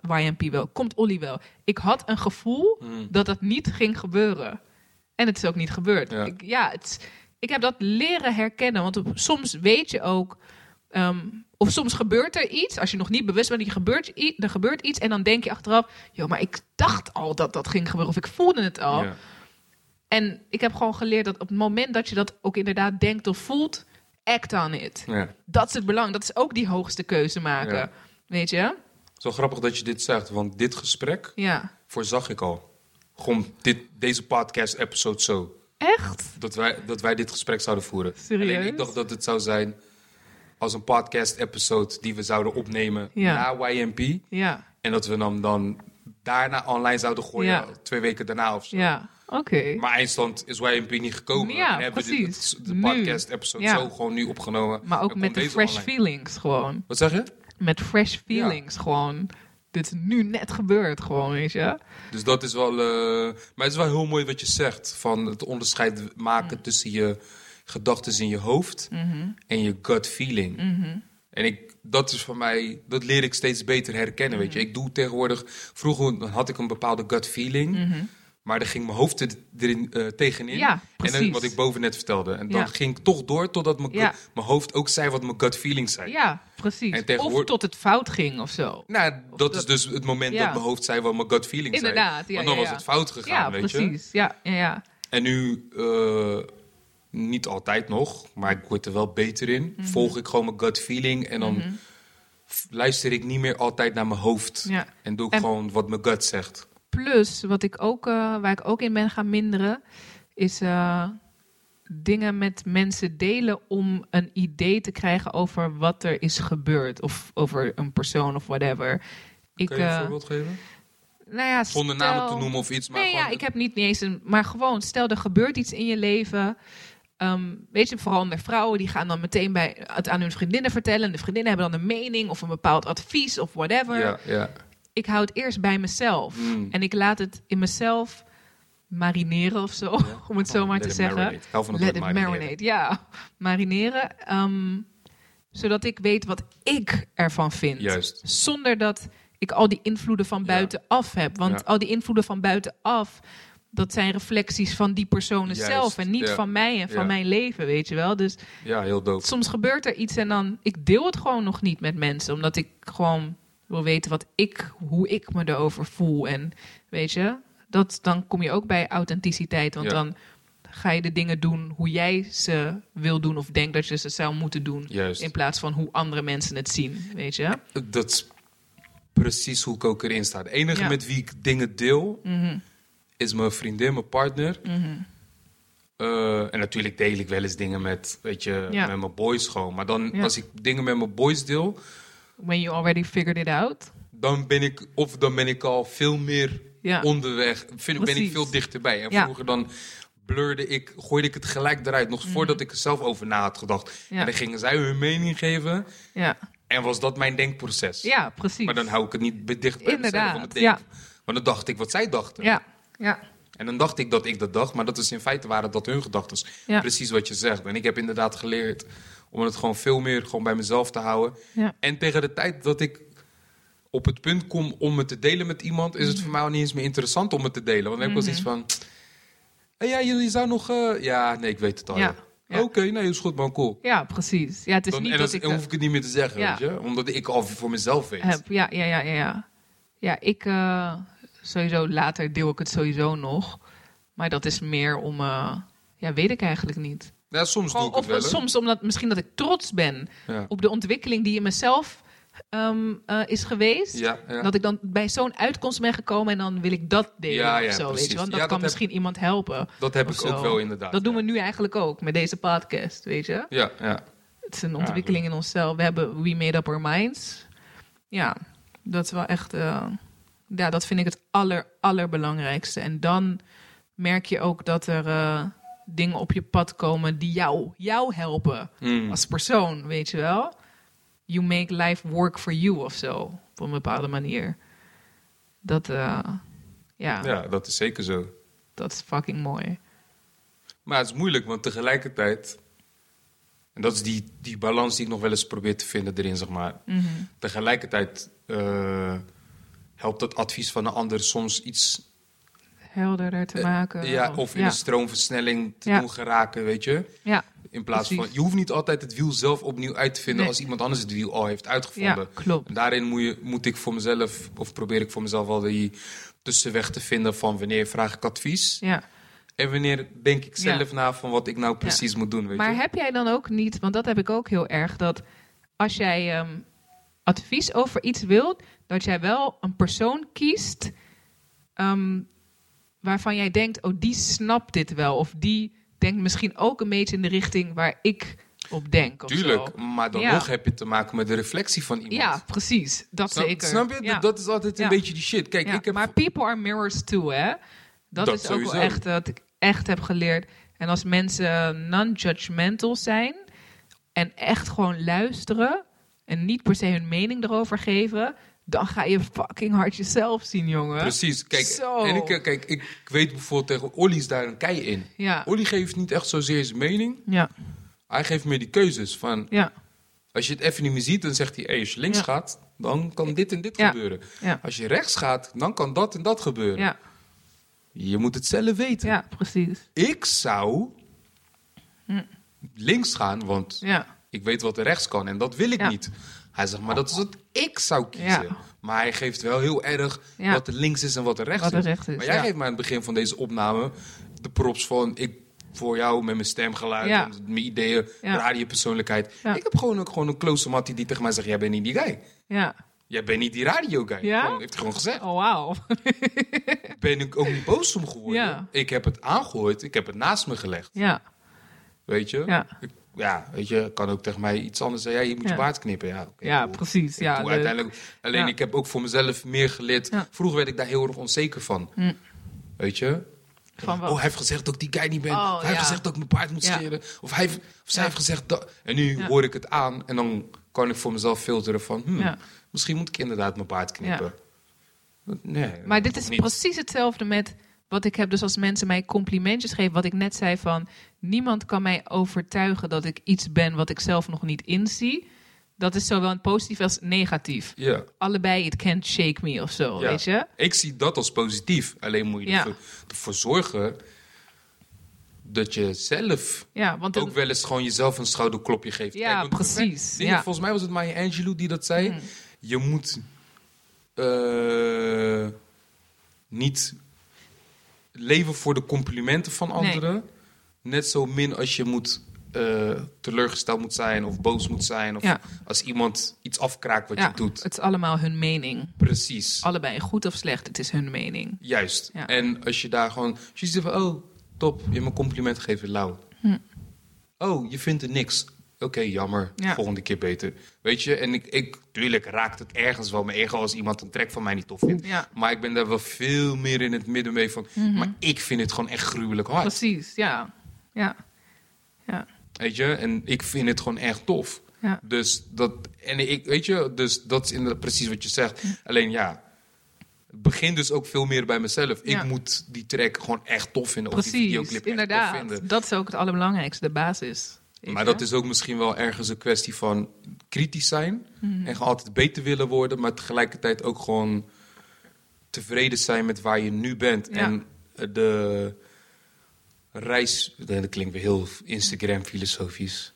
Wel YMP wel? Komt Olly wel? Ik had een gevoel Mm. dat dat niet ging gebeuren. En het is ook niet gebeurd. Ja. Ik, ja, het, ik heb dat leren herkennen. Want op- soms weet je ook... ehm, of soms gebeurt er iets, als je nog niet bewust bent, je gebeurt, er gebeurt iets en dan denk je achteraf, joh, maar ik dacht al dat dat ging gebeuren of ik voelde het al. Ja. En ik heb gewoon geleerd dat op het moment dat je dat ook inderdaad denkt of voelt, act on it. Ja. Dat is het belang. Dat is ook die hoogste keuze maken. Ja. Weet je? Zo grappig dat je dit zegt, want dit gesprek Ja. voorzag ik al. Gewoon dit, deze podcast-episode zo. Echt? Dat wij, dat wij dit gesprek zouden voeren. Serieus? Alleen ik dacht dat het zou zijn als een podcast-episode die we zouden opnemen Ja. na YMP. Ja. En dat we hem dan daarna online zouden gooien, twee weken daarna of zo. Ja. Oké. Maar eindstand is YMP niet gekomen. Ja, en hebben dit- precies. de Nu. podcast-episode Ja. zo gewoon nu opgenomen. Maar ook met de fresh online. feelings gewoon. Wat zeg je? Met fresh feelings gewoon. Dit is nu net gebeurd gewoon, weet je? Dus dat is wel. eh, maar het is wel heel mooi wat je zegt. Van het onderscheid maken tussen je gedachten in je hoofd Mhm. en je gut feeling. En ik, dat is voor mij, dat leer ik steeds beter herkennen. Weet je, Mhm. ik doe tegenwoordig. Vroeger dan had ik een bepaalde gut feeling. Maar dan ging mijn hoofd er- erin eh, tegenin. Mhm. Ja, en dan, precies. wat ik boven net vertelde. En dan Ja. ging ik toch door totdat mijn, Ja. mijn hoofd ook zei wat mijn gut feeling zei. Ja, precies. En tegenwoordig- Of tot het fout ging of zo. Nou, dat, is dus het moment dat mijn hoofd zei wat mijn gut feeling Inderdaad, zei. ja, Want dan was het fout gegaan, weet je. precies. Ja, ja, ja. En nu, eh, niet altijd nog, maar ik word er wel beter in. Mhm. Volg ik gewoon mijn gut feeling en dan f- luister ik niet meer altijd naar mijn hoofd. En doe ik En- gewoon wat mijn gut zegt. Plus, wat ik ook, eh, waar ik ook in ben gaan minderen, is eh, dingen met mensen delen om een idee te krijgen over wat er is gebeurd. Of over een persoon of whatever. Ik, Kun je een eh, voorbeeld geven? nou ja, Zonder stel- namen te noemen of iets, maar nee, ja, ik heb niet, niet eens een. Maar gewoon, stel er gebeurt iets in je leven. Ehm, weet je, vooral onder vrouwen, die gaan dan meteen bij, het aan hun vriendinnen vertellen. En de vriendinnen hebben dan een mening of een bepaald advies of whatever. Ja, ja. Ik hou het eerst bij mezelf. Mm. En ik laat het in mezelf marineren of zo, om het zo maar te zeggen. marinate. Ik hou van het Let it marineren. marinate, ja. Marineren. ehm, zodat ik weet wat ik ervan vind. Juist. Zonder dat ik al die invloeden van Ja. buitenaf heb. Want Ja. al die invloeden van buitenaf, dat zijn reflecties van die personen Juist, zelf. En niet van mij en van mijn leven, weet je wel. Dus Ja, heel dope. soms gebeurt er iets en dan... Ik deel het gewoon nog niet met mensen. Omdat ik gewoon wil weten wat ik, hoe ik me erover voel. En weet je, dat, dan kom je ook bij authenticiteit. Want Ja. dan ga je de dingen doen hoe jij ze wil doen... of denkt dat je ze zou moeten doen. Juist. In plaats van hoe andere mensen het zien, weet je. Dat is precies hoe ik ook erin sta. De enige Ja. met wie ik dingen deel, Mhm, is mijn vriendin, mijn partner. Eh, en natuurlijk deel ik wel eens dingen met, weet je, Ja. met mijn boys gewoon. Maar dan, als ik dingen met mijn boys deel, When you already figured it out. dan ben ik, of dan ben ik al veel meer Ja. onderweg vind, ben ik veel dichterbij. En Ja. vroeger dan blurde ik, gooide ik het gelijk eruit. Nog voordat ik er zelf over na had gedacht. Mhm. Ja. En dan gingen zij hun mening geven. Ja, En was dat mijn denkproces. ja precies. Maar dan hou ik het niet dicht bij mezelf ja. Want dan dacht ik wat zij dachten. Ja, ja, En dan dacht ik dat ik dat dacht, maar dat is in feite waren dat hun gedachten. Ja. Precies wat je zegt. En ik heb inderdaad geleerd om het gewoon veel meer gewoon bij mezelf te houden. ja. En tegen de tijd dat ik op het punt kom om het te delen met iemand, is het voor mij al niet eens meer interessant om het te delen. Want dan heb ik wel Mhm. zoiets van. Hey, ja, je zou nog. eh, ja, nee, ik weet het al. Ja. Oké, nee, is goed, man, cool. Ja, precies. Ja, het is Dan, niet en dat ik dan hoef ik het niet meer te zeggen, Ja. weet je? Omdat ik al voor mezelf weet. heb. Ja, ja, ja, ja, ja. Ja, ik eh, sowieso later deel ik het sowieso nog. Maar dat is meer om, eh, ja, weet ik eigenlijk niet. Ja, soms Gewoon, doe ik of het wel. hè. soms omdat misschien dat ik trots ben Ja. op de ontwikkeling die in mezelf ehm, eh, is geweest. Ja. Dat ik dan bij zo'n uitkomst ben gekomen en dan wil ik dat delen of zo, weet je. Want dat kan dat heb- misschien iemand helpen. dat heb ik ook wel inderdaad. Dat doen we nu eigenlijk ook met deze podcast, weet je. Ja, ja. Het is een ontwikkeling in onszelf. We hebben We Made Up Our Minds. Ja, dat is wel echt... eh, ja, dat vind ik het aller, allerbelangrijkste. En dan merk je ook dat er eh, dingen op je pad komen die jou, jou helpen Mm. als persoon, weet je wel. You make life work for you of zo, op een bepaalde manier. Dat, eh, ja, ja, dat is zeker zo. dat is fucking mooi. Maar het is moeilijk, want tegelijkertijd. En dat is die, die balans die ik nog wel eens probeer te vinden erin, zeg maar. Mhm. Tegelijkertijd eh, helpt het advies van een ander soms iets. Helderder te maken. Eh, ja, of in ja. een stroomversnelling te Ja. doen geraken, weet je. Ja, In plaats van. Je hoeft niet altijd het wiel zelf opnieuw uit te vinden Nee. als iemand anders het wiel al heeft uitgevonden. ja, klopt. En daarin moet, je, moet ik voor mezelf, of probeer ik voor mezelf al die tussenweg te vinden van wanneer vraag ik advies. Ja. En wanneer denk ik Ja. zelf na van wat ik nou precies moet doen, weet Maar je. heb jij dan ook niet, want dat heb ik ook heel erg, dat als jij ehm, advies over iets wilt, dat jij wel een persoon kiest ehm, waarvan jij denkt, oh die snapt dit wel, of die denkt misschien ook een beetje in de richting waar ik op denk. Tuurlijk, zo. maar dan Ja. nog heb je te maken met de reflectie van iemand. Ja, precies. Dat snap, zeker. snap je? Ja. Dat is altijd een Ja. beetje die shit. Kijk, ik heb... Maar people are mirrors too, hè? Dat, Dat is ook wel sowieso. echt wat ik echt heb geleerd. En als mensen non-judgmental zijn en echt gewoon luisteren en niet per se hun mening erover geven, dan ga je fucking hard jezelf zien, jongen. Precies, kijk, Zo. en ik, kijk, ik weet bijvoorbeeld tegen Olly is daar een kei in. Ja, Olly geeft niet echt zozeer zijn mening. ja, Hij geeft meer die keuzes van, ja, als je het even niet meer ziet, dan zegt hij, hey, als je links Ja. gaat, dan kan dit en dit Ja. gebeuren. ja, Als je rechts gaat, dan kan dat en dat gebeuren. ja, Je moet het zelf weten. ja, precies. Ik zou links gaan, want Ja, ik weet wat er rechts kan en dat wil ik niet. Hij zegt, maar dat is wat ik zou kiezen. Ja. Maar hij geeft wel heel erg Ja. wat er links is en wat er rechts Wat er is. rechts is, maar jij ja. geeft mij aan het begin van deze opname de props van ik voor jou met mijn stemgeluid mijn ideeën, radiopersoonlijkheid. Ik heb gewoon ook gewoon een close mattie die tegen mij zegt, jij bent niet die guy. ja. Jij bent niet die radio guy. Ja? Gewoon, heeft hij gewoon gezegd. Oh, wauw. Ben ik ook niet boos om geworden. Ja. Ik heb het aangegooid, ik heb het naast me gelegd. Ja, Weet je? ja, Ik- ja, weet je, kan ook tegen mij iets anders zeggen. Ja, je moet Ja. je baard knippen. Ja, ja, cool. precies. Ja, uiteindelijk, alleen Ja. ik heb ook voor mezelf meer geleerd. Vroeger werd ik daar heel erg onzeker van. Hm. Weet je? Van wat? Oh, hij heeft gezegd dat ik die guy niet ben. Oh, of hij heeft gezegd dat ik mijn paard moet scheren. Of, hij, heeft- of zij heeft gezegd dat. En nu hoor ik het aan en dan kan ik voor mezelf filteren van... hm, misschien moet ik inderdaad mijn paard knippen. Nee, Maar dit is niet. precies hetzelfde met wat ik heb. Dus als mensen mij complimentjes geven, wat ik net zei van niemand kan mij overtuigen dat ik iets ben wat ik zelf nog niet inzie. Dat is zowel positief als negatief. Ja. Allebei, it can't shake me of zo, Ja. weet je? Ik zie dat als positief. Alleen moet je Ja. ervoor, ervoor zorgen dat je zelf Ja, want ook wel eens gewoon jezelf een schouderklopje geeft. Ja, precies, dingen- ja. Volgens mij was het Maya Angelou die dat zei. Mm. Je moet eh, niet leven voor de complimenten van Nee. anderen. Net zo min als je moet eh, teleurgesteld moet zijn of boos moet zijn. Of Ja. als iemand iets afkraakt wat ja, je doet. het is allemaal hun mening. Precies. Allebei, goed of slecht, het is hun mening. Juist. Ja. En als je daar gewoon... Als je zegt van, oh, top, je hebt me compliment gegeven, lauw. Hm. Oh, je vindt er niks. Oké, jammer. Ja. Volgende keer beter. Weet je, en ik, ik, tuurlijk raakt het ergens wel mijn ego als iemand een track van mij niet tof vindt. Ja. Maar ik ben daar wel veel meer in het midden mee van. Maar ik vind het gewoon echt gruwelijk hard. Precies, ja. Ja. Ja. Weet je, en ik vind het gewoon echt tof. Ja. Dus dat, en ik, weet je, dus dat is inderdaad precies wat je zegt. Alleen ja, het begint dus ook veel meer bij mezelf. Ja. Ik moet die track gewoon echt tof vinden. Of die Precies, videoclip echt tof inderdaad. vinden. Dat is ook het allerbelangrijkste, de basis. Maar dat is ook misschien wel ergens een kwestie van kritisch zijn. Mhm. En altijd beter willen worden. Maar tegelijkertijd ook gewoon tevreden zijn met waar je nu bent. Ja. En eh, de reis, dat klinkt weer heel Instagram-filosofisch.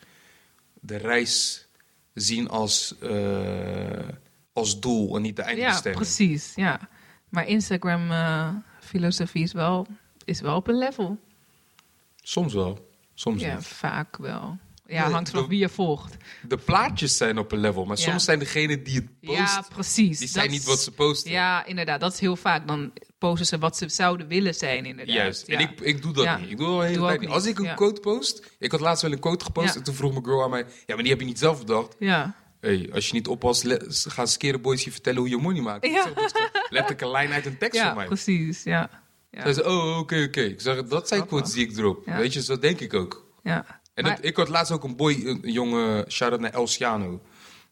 De reis zien als, eh, als doel en niet de Ja, eindbestemming. precies, ja. Maar Instagram-filosofie is, wel, is wel op een level. Soms wel, soms Ja, niet. vaak wel. Ja, Nee, hangt vanaf de- wie je volgt. De plaatjes zijn op een level, maar Ja. soms zijn degenen die het posten, Ja, precies. die zijn niet wat ze posten. Ja, inderdaad. Dat is heel vaak. Dan posten ze wat ze zouden willen zijn, inderdaad. Juist. Ja. En ik, ik doe dat Ja. niet. Ik doe al Doe tijd. Als ik een ja. quote post... Ik had laatst wel een quote gepost Ja. en toen vroeg mijn girl aan mij... Ja, maar die heb je niet zelf bedacht. Ja. Hey, als je niet oppast, gaan skere boys je vertellen hoe je money maakt. Ja. letterlijk een lijn uit een tekst ja, van mij. precies. Ja. Ja. Zei, oh, oké, oké. Ik zeg, dat zijn quotes die ik drop. Ja. Weet je, zo denk ik ook. ja. En Maar- dat- ik had laatst ook een boy, een, een jonge, shout-out naar El Ciano.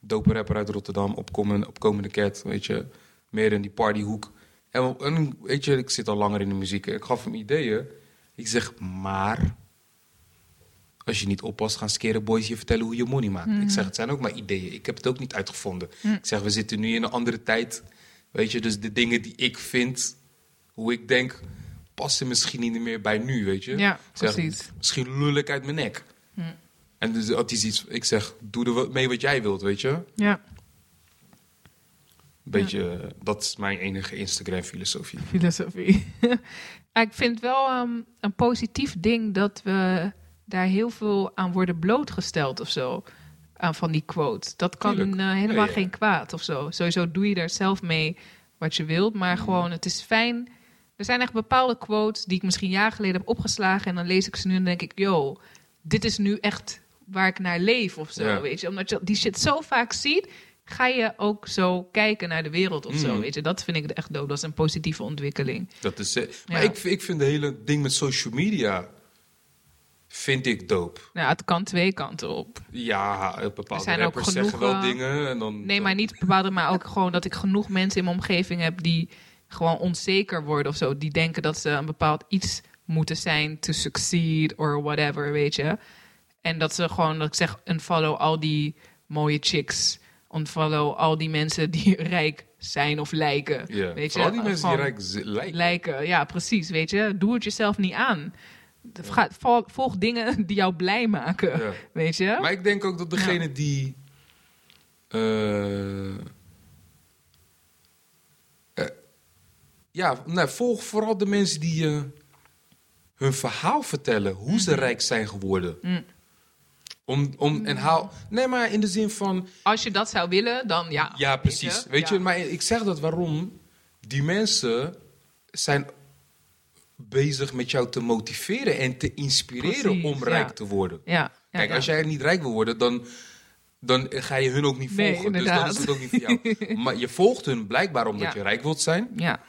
Dope rapper uit Rotterdam, opkomende, opkomende cat, weet je. Meer in die partyhoek. En, en weet je, ik zit al langer in de muziek. Ik gaf hem ideeën. Ik zeg, maar... Als je niet oppast, gaan skere boys je vertellen hoe je money maakt. Mhm. Ik zeg, het zijn ook maar ideeën. Ik heb het ook niet uitgevonden. Hm. Ik zeg, we zitten nu in een andere tijd. Weet je, dus de dingen die ik vind, hoe ik denk, passen misschien niet meer bij nu, weet je. Ja, zeg, precies. Misschien lul ik uit mijn nek. En dus had hij zoiets, ik zeg, doe er mee wat jij wilt, weet je. Ja. Beetje, eh, dat is mijn enige Instagram-filosofie. filosofie. Ik vind wel ehm, een positief ding dat we daar heel veel aan worden blootgesteld of zo. Aan van die quotes. Dat kan eh, helemaal Ja, ja. geen kwaad of zo. Sowieso doe je daar zelf mee wat je wilt. Maar Mm. gewoon, het is fijn. Er zijn echt bepaalde quotes die ik misschien jaar geleden heb opgeslagen. En dan lees ik ze nu en denk ik, yo, dit is nu echt waar ik naar leef of zo. Ja. Weet je? Omdat je die shit zo vaak ziet, ga je ook zo kijken naar de wereld of zo. Mm. Weet je? Dat vind ik echt dope. Dat is een positieve ontwikkeling. Dat is, eh, maar Ja. ik, ik vind de hele ding met social media, vind ik dope. Nou, het kan twee kanten op. Ja, bepaalde Er zijn ook rappers genoeg, zeggen wel dingen en dan... Nee, maar niet bepaalde, maar ook gewoon dat ik genoeg mensen in mijn omgeving heb die gewoon onzeker worden of zo. Die denken dat ze een bepaald iets moeten zijn to succeed or whatever, weet je. En dat ze gewoon, dat ik zeg, unfollow al die mooie chicks. Unfollow al die mensen die rijk zijn of lijken. Weet je? vooral die mensen die rijk lijken. lijken. Ja, precies, weet je. Doe het jezelf niet aan. Ga, vol- volg dingen die jou blij maken, weet je. Maar ik denk ook dat degene die. eh, ja, nee, volg vooral de mensen die eh, hun verhaal vertellen. Hoe ze rijk zijn geworden. Mm. Om, om, en haal. Nee, maar in de zin van. Als je dat zou willen, dan ja. Ja, precies. Weet je, Ja. maar ik zeg dat waarom. Die mensen zijn bezig met jou te motiveren en te inspireren Precies, om ja. rijk te worden. Ja, Kijk, als jij niet rijk wil worden, dan, dan ga je hun ook niet Nee, volgen. dus dan is het ook niet voor jou. Maar je volgt hun blijkbaar omdat je rijk wilt zijn. Ja,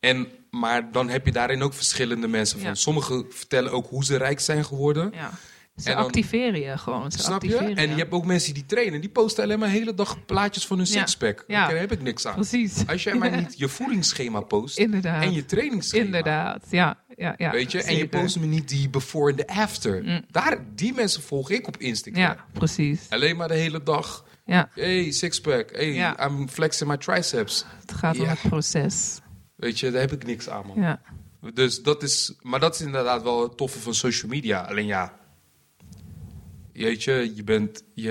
En, maar dan heb je daarin ook verschillende mensen van. Ja. Sommigen vertellen ook hoe ze rijk zijn geworden. ja. Ze En dan- activeren je gewoon. Ze Snap je? En je hebt ook mensen die trainen. Die posten alleen maar de hele dag plaatjes van hun sixpack. Ja. Daar heb ik niks aan. Precies. Als jij maar niet je voedingsschema post Inderdaad. en je trainingsschema. Inderdaad, ja. ja, ja Weet je? En je post me niet die before en de after. Mm. Daar, die mensen volg ik op Instagram. Ja, precies. Alleen maar de hele dag. Ja, Hey, sixpack. Hey. I'm flexing my triceps. het gaat om het proces. Weet je, daar heb ik niks aan, man. Ja, Dus dat is... Maar dat is inderdaad wel het toffe van social media. Alleen ja... Weet je, je bent... Je,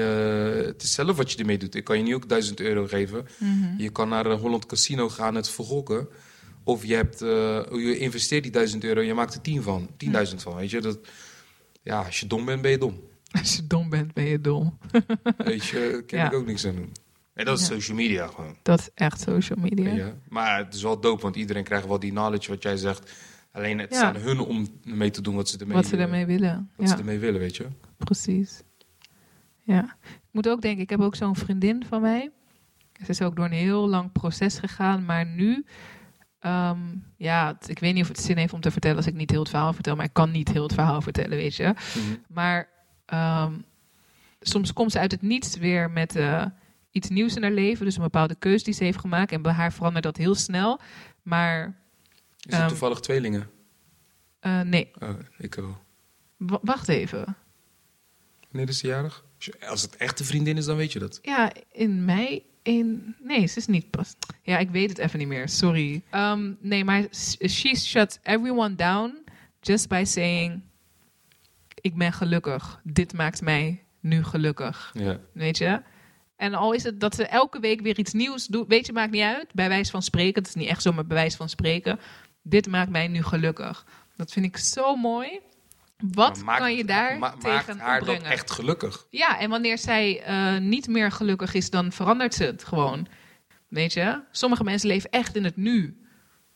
het is zelf wat je ermee doet. Ik kan je nu ook 1000 euro geven. Mhm. Je kan naar een Holland Casino gaan het vergokken. Of je, hebt, eh, je investeert die 1000 euro en je maakt er 10 van. 10.000 van, weet je. Dat, ja, als je dom bent, ben je dom. als je dom bent, ben je dom. Weet je, daar kan Ja. ik ook niks aan doen. En dat is Ja. social media gewoon. Dat is echt social media. Ja. Maar het is wel dope, want iedereen krijgt wel die knowledge wat jij zegt. Alleen het Ja. aan hun om mee te doen wat ze ermee, Wat ze daarmee willen. wat Ja, ze ermee willen, weet je. precies. Ja. Ik moet ook denken, ik heb ook zo'n vriendin van mij. Ze is ook door een heel lang proces gegaan, maar nu... ehm, ja, ik weet niet of het zin heeft om te vertellen als ik niet heel het verhaal vertel, maar ik kan niet heel het verhaal vertellen, weet je. Mhm. Maar ehm, soms komt ze uit het niets weer met eh, iets nieuws in haar leven. Dus een bepaalde keuze die ze heeft gemaakt. En bij haar verandert dat heel snel. Maar Is het Ehm, toevallig tweelingen? eh, nee, Oh, ik wel. W- wacht even. Nee, is ze jarig? Als het echte vriendin is, dan weet je dat. Ja, in mei. In... Nee, ze is niet pas. Ja, ik weet het even niet meer. Sorry. Ehm, nee, maar she shuts everyone down just by saying: Ik ben gelukkig. Dit maakt mij nu gelukkig. Ja. Weet je? En al is het dat ze elke week weer iets nieuws doet, weet je, maakt niet uit. Bij wijze van spreken, het is niet echt zo, maar bij wijze van spreken. Dit maakt mij nu gelukkig. Dat vind ik zo mooi. Wat maakt- kan je daar ma- tegen Maakt haar dat opbrengen? echt gelukkig? Ja, en wanneer zij eh, niet meer gelukkig is, dan verandert ze het gewoon. Weet je? Sommige mensen leven echt in het nu.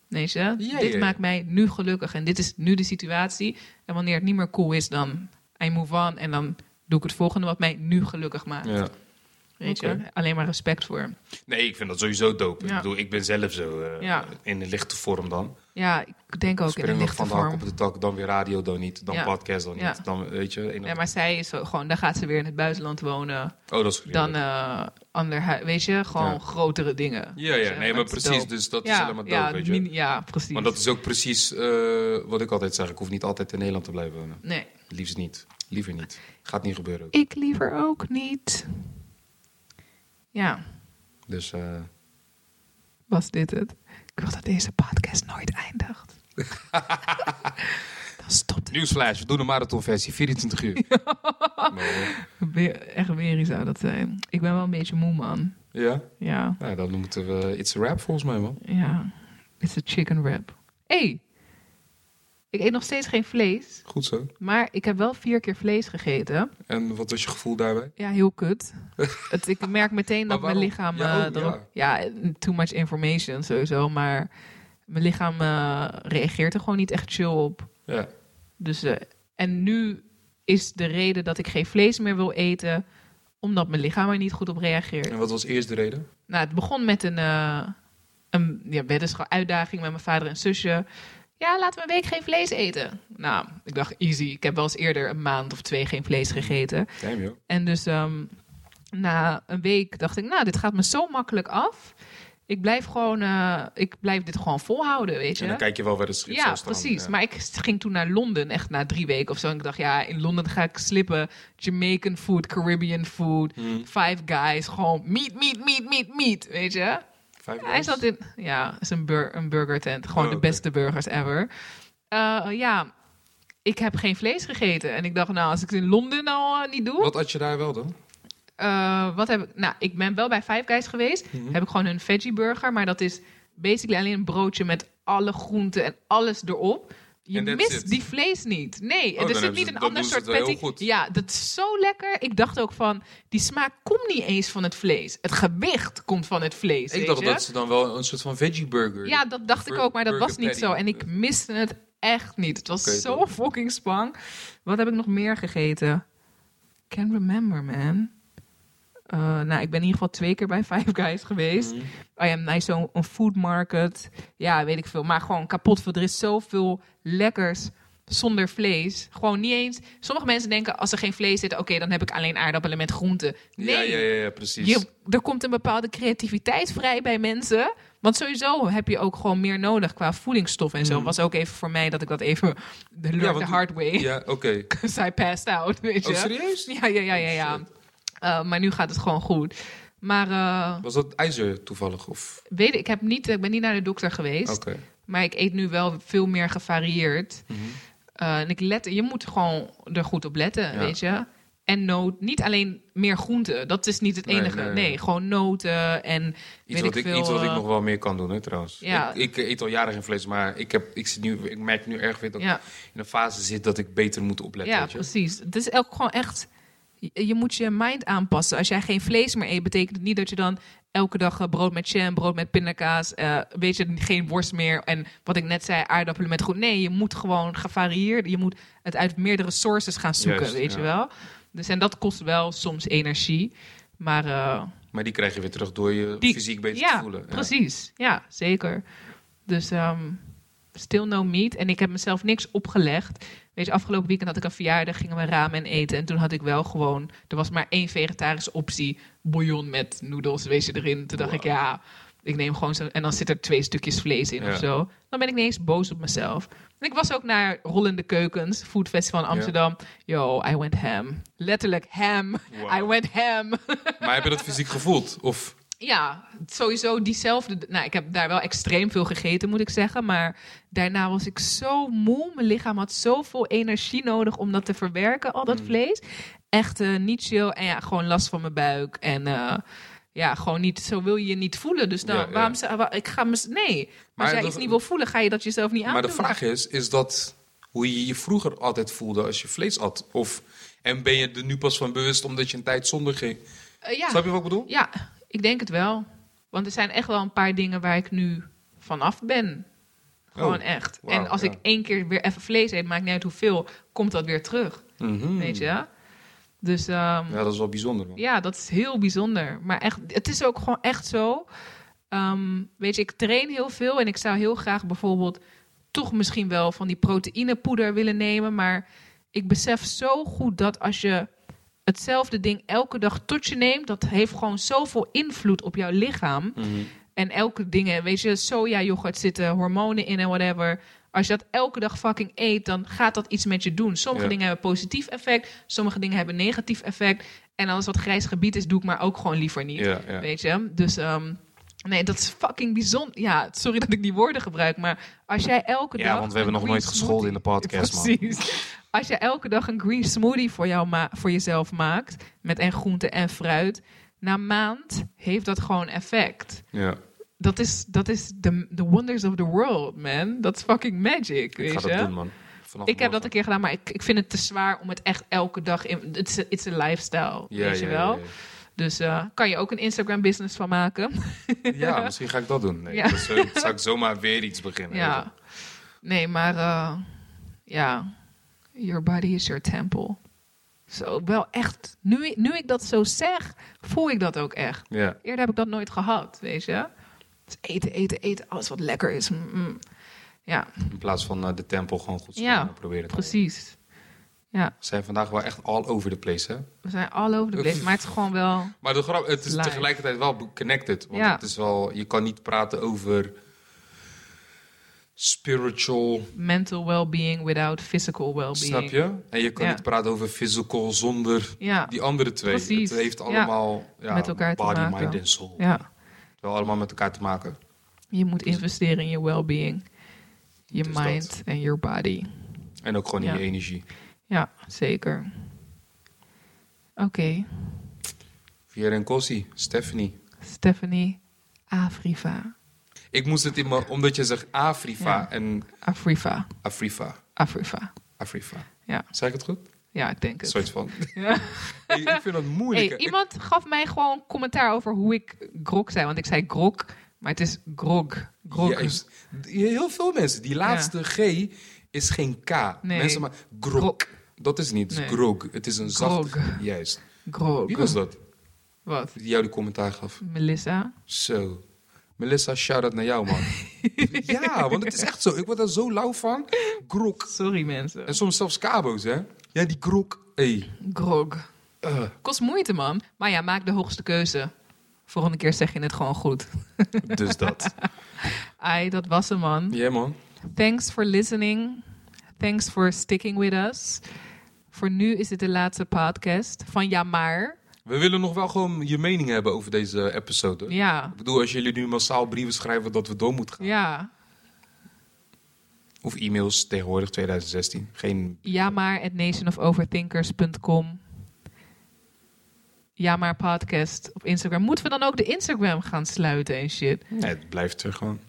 Weet je? Dit maakt mij nu gelukkig en dit is nu de situatie. En wanneer het niet meer cool is, dan I move on en dan doe ik het volgende wat mij nu gelukkig maakt. Ja. Weet Oké. je? Alleen maar respect voor. Nee, ik vind dat sowieso dope. Ja. Ik bedoel, ik ben zelf zo eh, Ja. in de lichte vorm dan. Ja, ik denk ook in Springen lichte van de hak vorm. op de tak, dan weer radio, dan niet. Dan Ja. podcast, dan Ja. niet. Dan, weet je, Ja, maar zij is zo gewoon, dan gaat ze weer in het buitenland wonen. Oh, dat is Dan eh ander weet je, gewoon Ja. grotere dingen. Ja, ja, nee, maar precies. dope. Dus dat is ja, helemaal dope, ja, weet je. ja, precies. Maar dat is ook precies eh, wat ik altijd zeg. Ik hoef niet altijd in Nederland te blijven wonen. Nee. Liefst niet. Liever niet. Gaat niet gebeuren. ook. Ik liever ook niet. Ja, Dus eh, was dit het? Ik wil dat deze podcast nooit eindigt. Dan stopt het. nieuwsflash. We doen een marathonversie. 24 uur. Nee, Weer, echt weer zou dat zijn. Ik ben wel een beetje moe, man. ja? Ja, Nou, dan moeten we It's a Rap volgens mij, man. ja. It's a chicken wrap. hey, ik eet nog steeds geen vlees. Goed zo. Maar ik heb wel vier keer vlees gegeten. En wat was je gevoel daarbij? Ja, heel kut. het, ik merk meteen dat mijn lichaam... Ja, eh, oh, erop- ja. too much information sowieso. Maar mijn lichaam eh, reageert er gewoon niet echt chill op. Ja. Dus, eh, en nu is de reden dat ik geen vlees meer wil eten... omdat mijn lichaam er niet goed op reageert. En wat was eerst de reden? Nou, het begon met een, eh een ja, weddenschap, uitdaging met mijn vader en zusje. Ja, laten we een week geen vlees eten. Nou, ik dacht easy. Ik heb wel eens eerder een maand of twee geen vlees gegeten. Damn, joh. En dus ehm, na een week dacht ik, nou, dit gaat me zo makkelijk af. Ik blijf gewoon, eh, ik blijf dit gewoon volhouden, weet je. En dan kijk je wel waar de schip Ja, staan. precies. Ja. Maar ik ging toen naar Londen, echt na drie weken of zo. En ik dacht, ja, in Londen ga ik slippen. Jamaican food, Caribbean food, Hmm. Five Guys. Gewoon meat, meat, meat, meat, meat, weet je. Hij zat in, ja, is een, bur een burgertent. Gewoon Oh, de beste burgers ever. Eh, ja, ik heb geen vlees gegeten. En ik dacht, nou, als ik het in Londen nou niet doe... Wat had je daar wel dan? Eh, wat heb ik? Nou, ik ben wel bij Five Guys geweest. Mhm. Heb ik gewoon een veggie burger, maar dat is basically alleen een broodje met alle groenten en alles erop. Je mist die vlees niet. Nee, Oh, er zit niet ze- een ander soort patty. Ja, dat is zo lekker. Ik dacht ook van, die smaak komt niet eens van het vlees. Het gewicht komt van het vlees. Ik dacht je? dat ze dan wel een soort van veggie burger. Ja, dat dacht ik ook, maar dat was niet patty. zo. En ik miste het echt niet. Het was zo fucking spang. Wat heb ik nog meer gegeten? Can't remember, man. Eh, nou, ik ben in ieder geval twee keer bij Five Guys geweest. Mhm. Oh ja, naar zo'n een food market. Ja, weet ik veel. Maar gewoon kapot veel. Er is zoveel lekkers zonder vlees. Gewoon niet eens. Sommige mensen denken, als er geen vlees zit... oké, dan heb ik alleen aardappelen met groenten. Nee, Ja, ja, ja, ja, precies. je, er komt een bepaalde creativiteit vrij bij mensen. Want sowieso heb je ook gewoon meer nodig qua voedingsstof en zo. Mm. Was ook even voor mij dat ik dat even de the hard way. Ja, oké. Because I passed out, weet je. Oh, serieus? Ja, ja, ja, ja. ja. Eh, maar nu gaat het gewoon goed. Maar eh, Was dat ijzer toevallig? Of... weet ik, ik, heb niet, ik ben niet naar de dokter geweest. Oké. Maar ik eet nu wel veel meer gevarieerd. Mhm. Eh, en ik let, je moet gewoon er goed op letten, Ja. weet je. En noot, niet alleen meer groenten. Dat is niet het enige. nee, Nee, nee. gewoon noten en Iets, weet wat ik veel. iets wat ik nog wel meer kan doen, hè, trouwens. Ja. Ik, ik eet al jaren geen vlees, maar ik, heb, ik, zit nu, ik merk nu erg weer dat Ja, ik in een fase zit dat ik beter moet opletten. ja weet je? precies. Het is ook gewoon echt... Je, moet je mind aanpassen. Als jij geen vlees meer eet, betekent het niet dat je dan elke dag eh, brood met jam, brood met pindakaas, eh, weet je, geen worst meer. En wat ik net zei, aardappelen met groen. Nee, je moet gewoon gevarieerd. Je moet het uit meerdere sources gaan zoeken, Juist, weet ja. je wel. Dus en dat kost wel soms energie. Maar eh, Maar die krijg je weer terug door je Die- fysiek beter ja, te voelen. Ja. precies. Ja, zeker. Dus ehm still no meat. En ik heb mezelf niks opgelegd. Weet je, afgelopen weekend had ik een verjaardag, gingen we ramen en eten. En toen had ik wel gewoon... Er was maar één vegetarische optie. Bouillon met noedels, weet je, erin. Toen dacht Wow. ik, ja, ik neem gewoon zo... En dan zit er twee stukjes vlees in Ja. of zo. Dan ben ik niet eens boos op mezelf. En ik was ook naar Rollende Keukens, Food Festival in Amsterdam. Yo, I went ham. Letterlijk ham. Wow. I went ham. Maar heb je dat fysiek gevoeld? Of Ja, sowieso diezelfde. Nou, ik heb daar wel extreem veel gegeten, moet ik zeggen. Maar daarna was ik zo moe. Mijn lichaam had zoveel energie nodig om dat te verwerken, al Mm. dat vlees. Echt eh, niet chill. En ja, gewoon last van mijn buik. En eh, ja, gewoon niet. Zo wil je je niet voelen. Dus dan, Ja, waarom zou ik ga me. Nee. Maar als jij iets niet wil voelen, ga je dat jezelf niet aan. Maar de vraag is, is dat hoe je je vroeger altijd voelde als je vlees at? Of, en ben je er nu pas van bewust omdat je een tijd zonder ging? ja. Snap je wat ik bedoel? Ja, ik denk het wel. Want er zijn echt wel een paar dingen waar ik nu vanaf ben. Gewoon Oh, echt. en als ja. ik één keer weer even vlees eet, maakt niet uit hoeveel, komt dat weer terug. Mhm. Weet je? Dus ehm, Ja, dat is wel bijzonder. Man. ja, dat is heel bijzonder. Maar echt, het is ook gewoon echt zo. Ehm, weet je, ik train heel veel en ik zou heel graag bijvoorbeeld toch misschien wel van die proteïnepoeder willen nemen. Maar ik besef zo goed dat als je hetzelfde ding elke dag tot je neemt, dat heeft gewoon zoveel invloed op jouw lichaam. Mhm. En elke dingen, weet je, soja yoghurt zitten hormonen in en whatever. Als je dat elke dag fucking eet, dan gaat dat iets met je doen. Sommige Ja. dingen hebben positief effect, sommige dingen hebben negatief effect. En alles wat grijs gebied is, doe ik maar ook gewoon liever niet. Ja, ja. Weet je? Dus ehm, nee, dat is fucking bijzonder. Ja, sorry dat ik die woorden gebruik, maar als jij elke dag. Ja, want we hebben een nog nooit gescholden in de podcast, man. Precies. Als je elke dag een green smoothie voor, jou ma- voor jezelf maakt, met en groente en fruit, na een maand heeft dat gewoon effect. Ja, Dat is, dat is the, the wonders of the world, man. Dat is fucking magic, ik weet ga je? dat doen, man. Vanaf Ik heb dat een keer gedaan, maar ik, ik vind het te zwaar om het echt elke dag in. It's a, it's a lifestyle, Ja, weet je ja, wel. Dus eh, kan je ook een Instagram business van maken. ja. Misschien ga ik dat doen. Nee, Ja. dus, zou ik zomaar weer iets beginnen. ja. Nee, maar eh, ja. Your body is your temple. Zo, wel echt. Nu, ik- nu ik dat zo zeg, voel ik dat ook echt. Ja. Eerder heb ik dat nooit gehad, weet je. Dus eten, eten, eten, alles wat lekker is. Mm, mm. Ja, In plaats van eh, de tempel gewoon goed Ja, schoon proberen te precies. Ja, We zijn vandaag wel echt all over the place, hè? we zijn all over the place. Maar het is gewoon wel... Maar de grap, het is Live. tegelijkertijd wel connected. Want Ja. het is wel, je kan niet praten over spiritual, mental well-being without physical well-being. snap je? En je kan Ja. niet praten over physical zonder Ja, die andere twee. Precies. Het heeft allemaal ja, Met elkaar te body, maken. mind en soul. ja. Wel allemaal met elkaar te maken. Je moet investeren in je well-being. Je Dus mind en your body. En ook gewoon in je energie. Ja, zeker. Oké, Vier en Kossi, Stephanie. Stephanie Afriva. Ik moest het in me, omdat je zegt Afriva Ja. en Afriva. Afriva. Afriva. Afriva. Ja. Zeg ik het goed? Ja, ik denk het. soort van. Ja. Hey, ik vind dat moeilijk. Hey, iemand gaf mij gewoon commentaar over hoe ik grok zei. Want ik zei grok, maar het is grog. Grog. Juist. Heel veel mensen. Die laatste G is geen K. Nee. Mensen maar. Grog. Dat is niet. Nee. grog. Het is een zacht. Grog. Juist. Grog. Wie was dat? Wat? Die jou die commentaar gaf. Melissa? Zo. Melissa, shout-out naar jou, man. ja, want het is echt zo. Ik word er zo lauw van. Grok. Sorry mensen. En soms zelfs kabo's, hè? Ja, die grok. Hey. Grog. eh, Kost moeite, man. Maar ja, maak de hoogste keuze. Volgende keer zeg je het gewoon goed. dus dat. Ai, dat was hem, man. Ja, man. Thanks for listening. Thanks for sticking with us. Voor nu is dit de laatste podcast van Ja Maar. We willen nog wel gewoon je mening hebben over deze episode. Ja, Ik bedoel, als jullie nu massaal brieven schrijven dat we door moeten gaan. ja. Of e-mails tegenwoordig 2016. Geen. Ja maar at nationofoverthinkers.com. Ja maar podcast op Instagram. Moeten we dan ook de Instagram gaan sluiten en shit? Nee, het blijft er gewoon.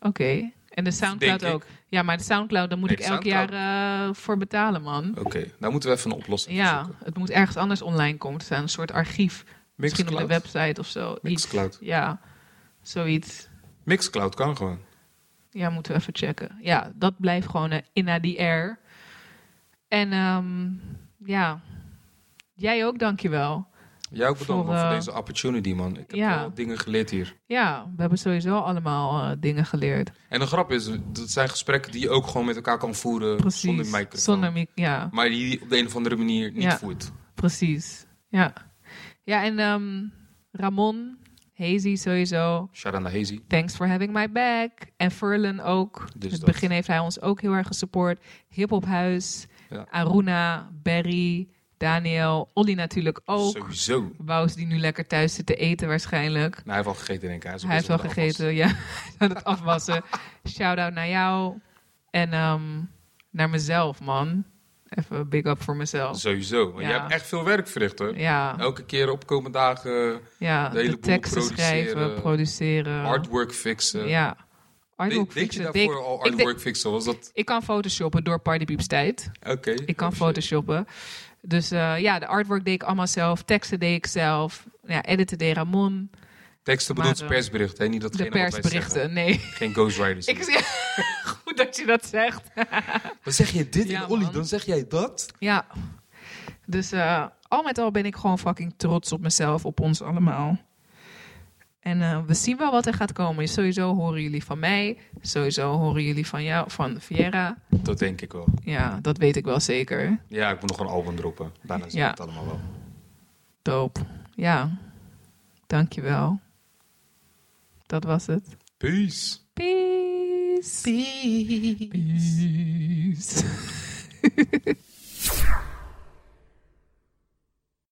Oké. En de Soundcloud ook. Ja, maar de Soundcloud, daar moet Nee, ik elk Soundcloud- jaar eh, voor betalen, man. Oké, daar moeten we even een oplossing voor Ja, zoeken. het moet ergens anders online komen te staan. Een soort archief. Misschien op de website of zo. Iets. Mixcloud. Ja, zoiets. Mixcloud kan gewoon. Ja, moeten we even checken. Ja, dat blijft gewoon eh, in the air. En ehm, ja, Jij ook, dankjewel. Jij ook bedankt Voor, voor eh, deze opportunity, man. Ik heb ja. wel dingen geleerd hier. Ja, we hebben sowieso allemaal eh, dingen geleerd. En de grap is, dat zijn gesprekken die je ook gewoon met elkaar kan voeren Precies. zonder microfoon. Zonder mic- ja, Maar die je op de een of andere manier niet Ja. voert. precies. Ja, ja en ehm, Ramon, Hazy sowieso. Shout out Hazy. Thanks for having my back. En Furlan ook. Dus In het begin heeft hij ons ook heel erg gesupport. Hip Hop Huis, Ja. Aruna, Barry, Daniel, Olly natuurlijk ook. Sowieso. Wous die nu lekker thuis zit te eten waarschijnlijk. Nou, hij heeft al gegeten, denk ik. Hij, heeft de gegeten, ja. Aan het afwassen. Shout-out naar jou. En ehm, naar mezelf, man. Even big up voor mezelf. Sowieso. Want Ja. jij hebt echt veel werk verricht, hoor. Ja, Elke keer opkomende dagen ja de de, hele boel teksten schrijven, produceren, artwork fixen. Ja. Artwork Deed, deed je fixen. daarvoor al artwork fixen? Was dat... ik kan photoshoppen door Partypeeps tijd. Oké. Ik kan Oh, shit. Dus eh, ja, de artwork deed ik allemaal zelf. Teksten deed ik zelf. Ja, editen deed Ramon. Teksten bedoelt persberichten, hè? Niet De wat wij persberichten, nee. Geen ghostwriters. Ik zie... Goed dat je dat zegt. Dan zeg je dit Ja, in Olly, dan zeg jij dat? Ja. Dus eh, al met al ben ik gewoon fucking trots op mezelf, op ons allemaal. En eh, we zien wel wat er gaat komen. Sowieso horen jullie van mij. Sowieso horen jullie van jou, van Viera. Dat denk ik wel. Ja, dat weet ik wel zeker. Ja, ik moet nog een album droppen. Daarna zie Ja. ik het allemaal wel. Doop. Ja. Dankjewel. Dat was het. Peace. Peace. Peace.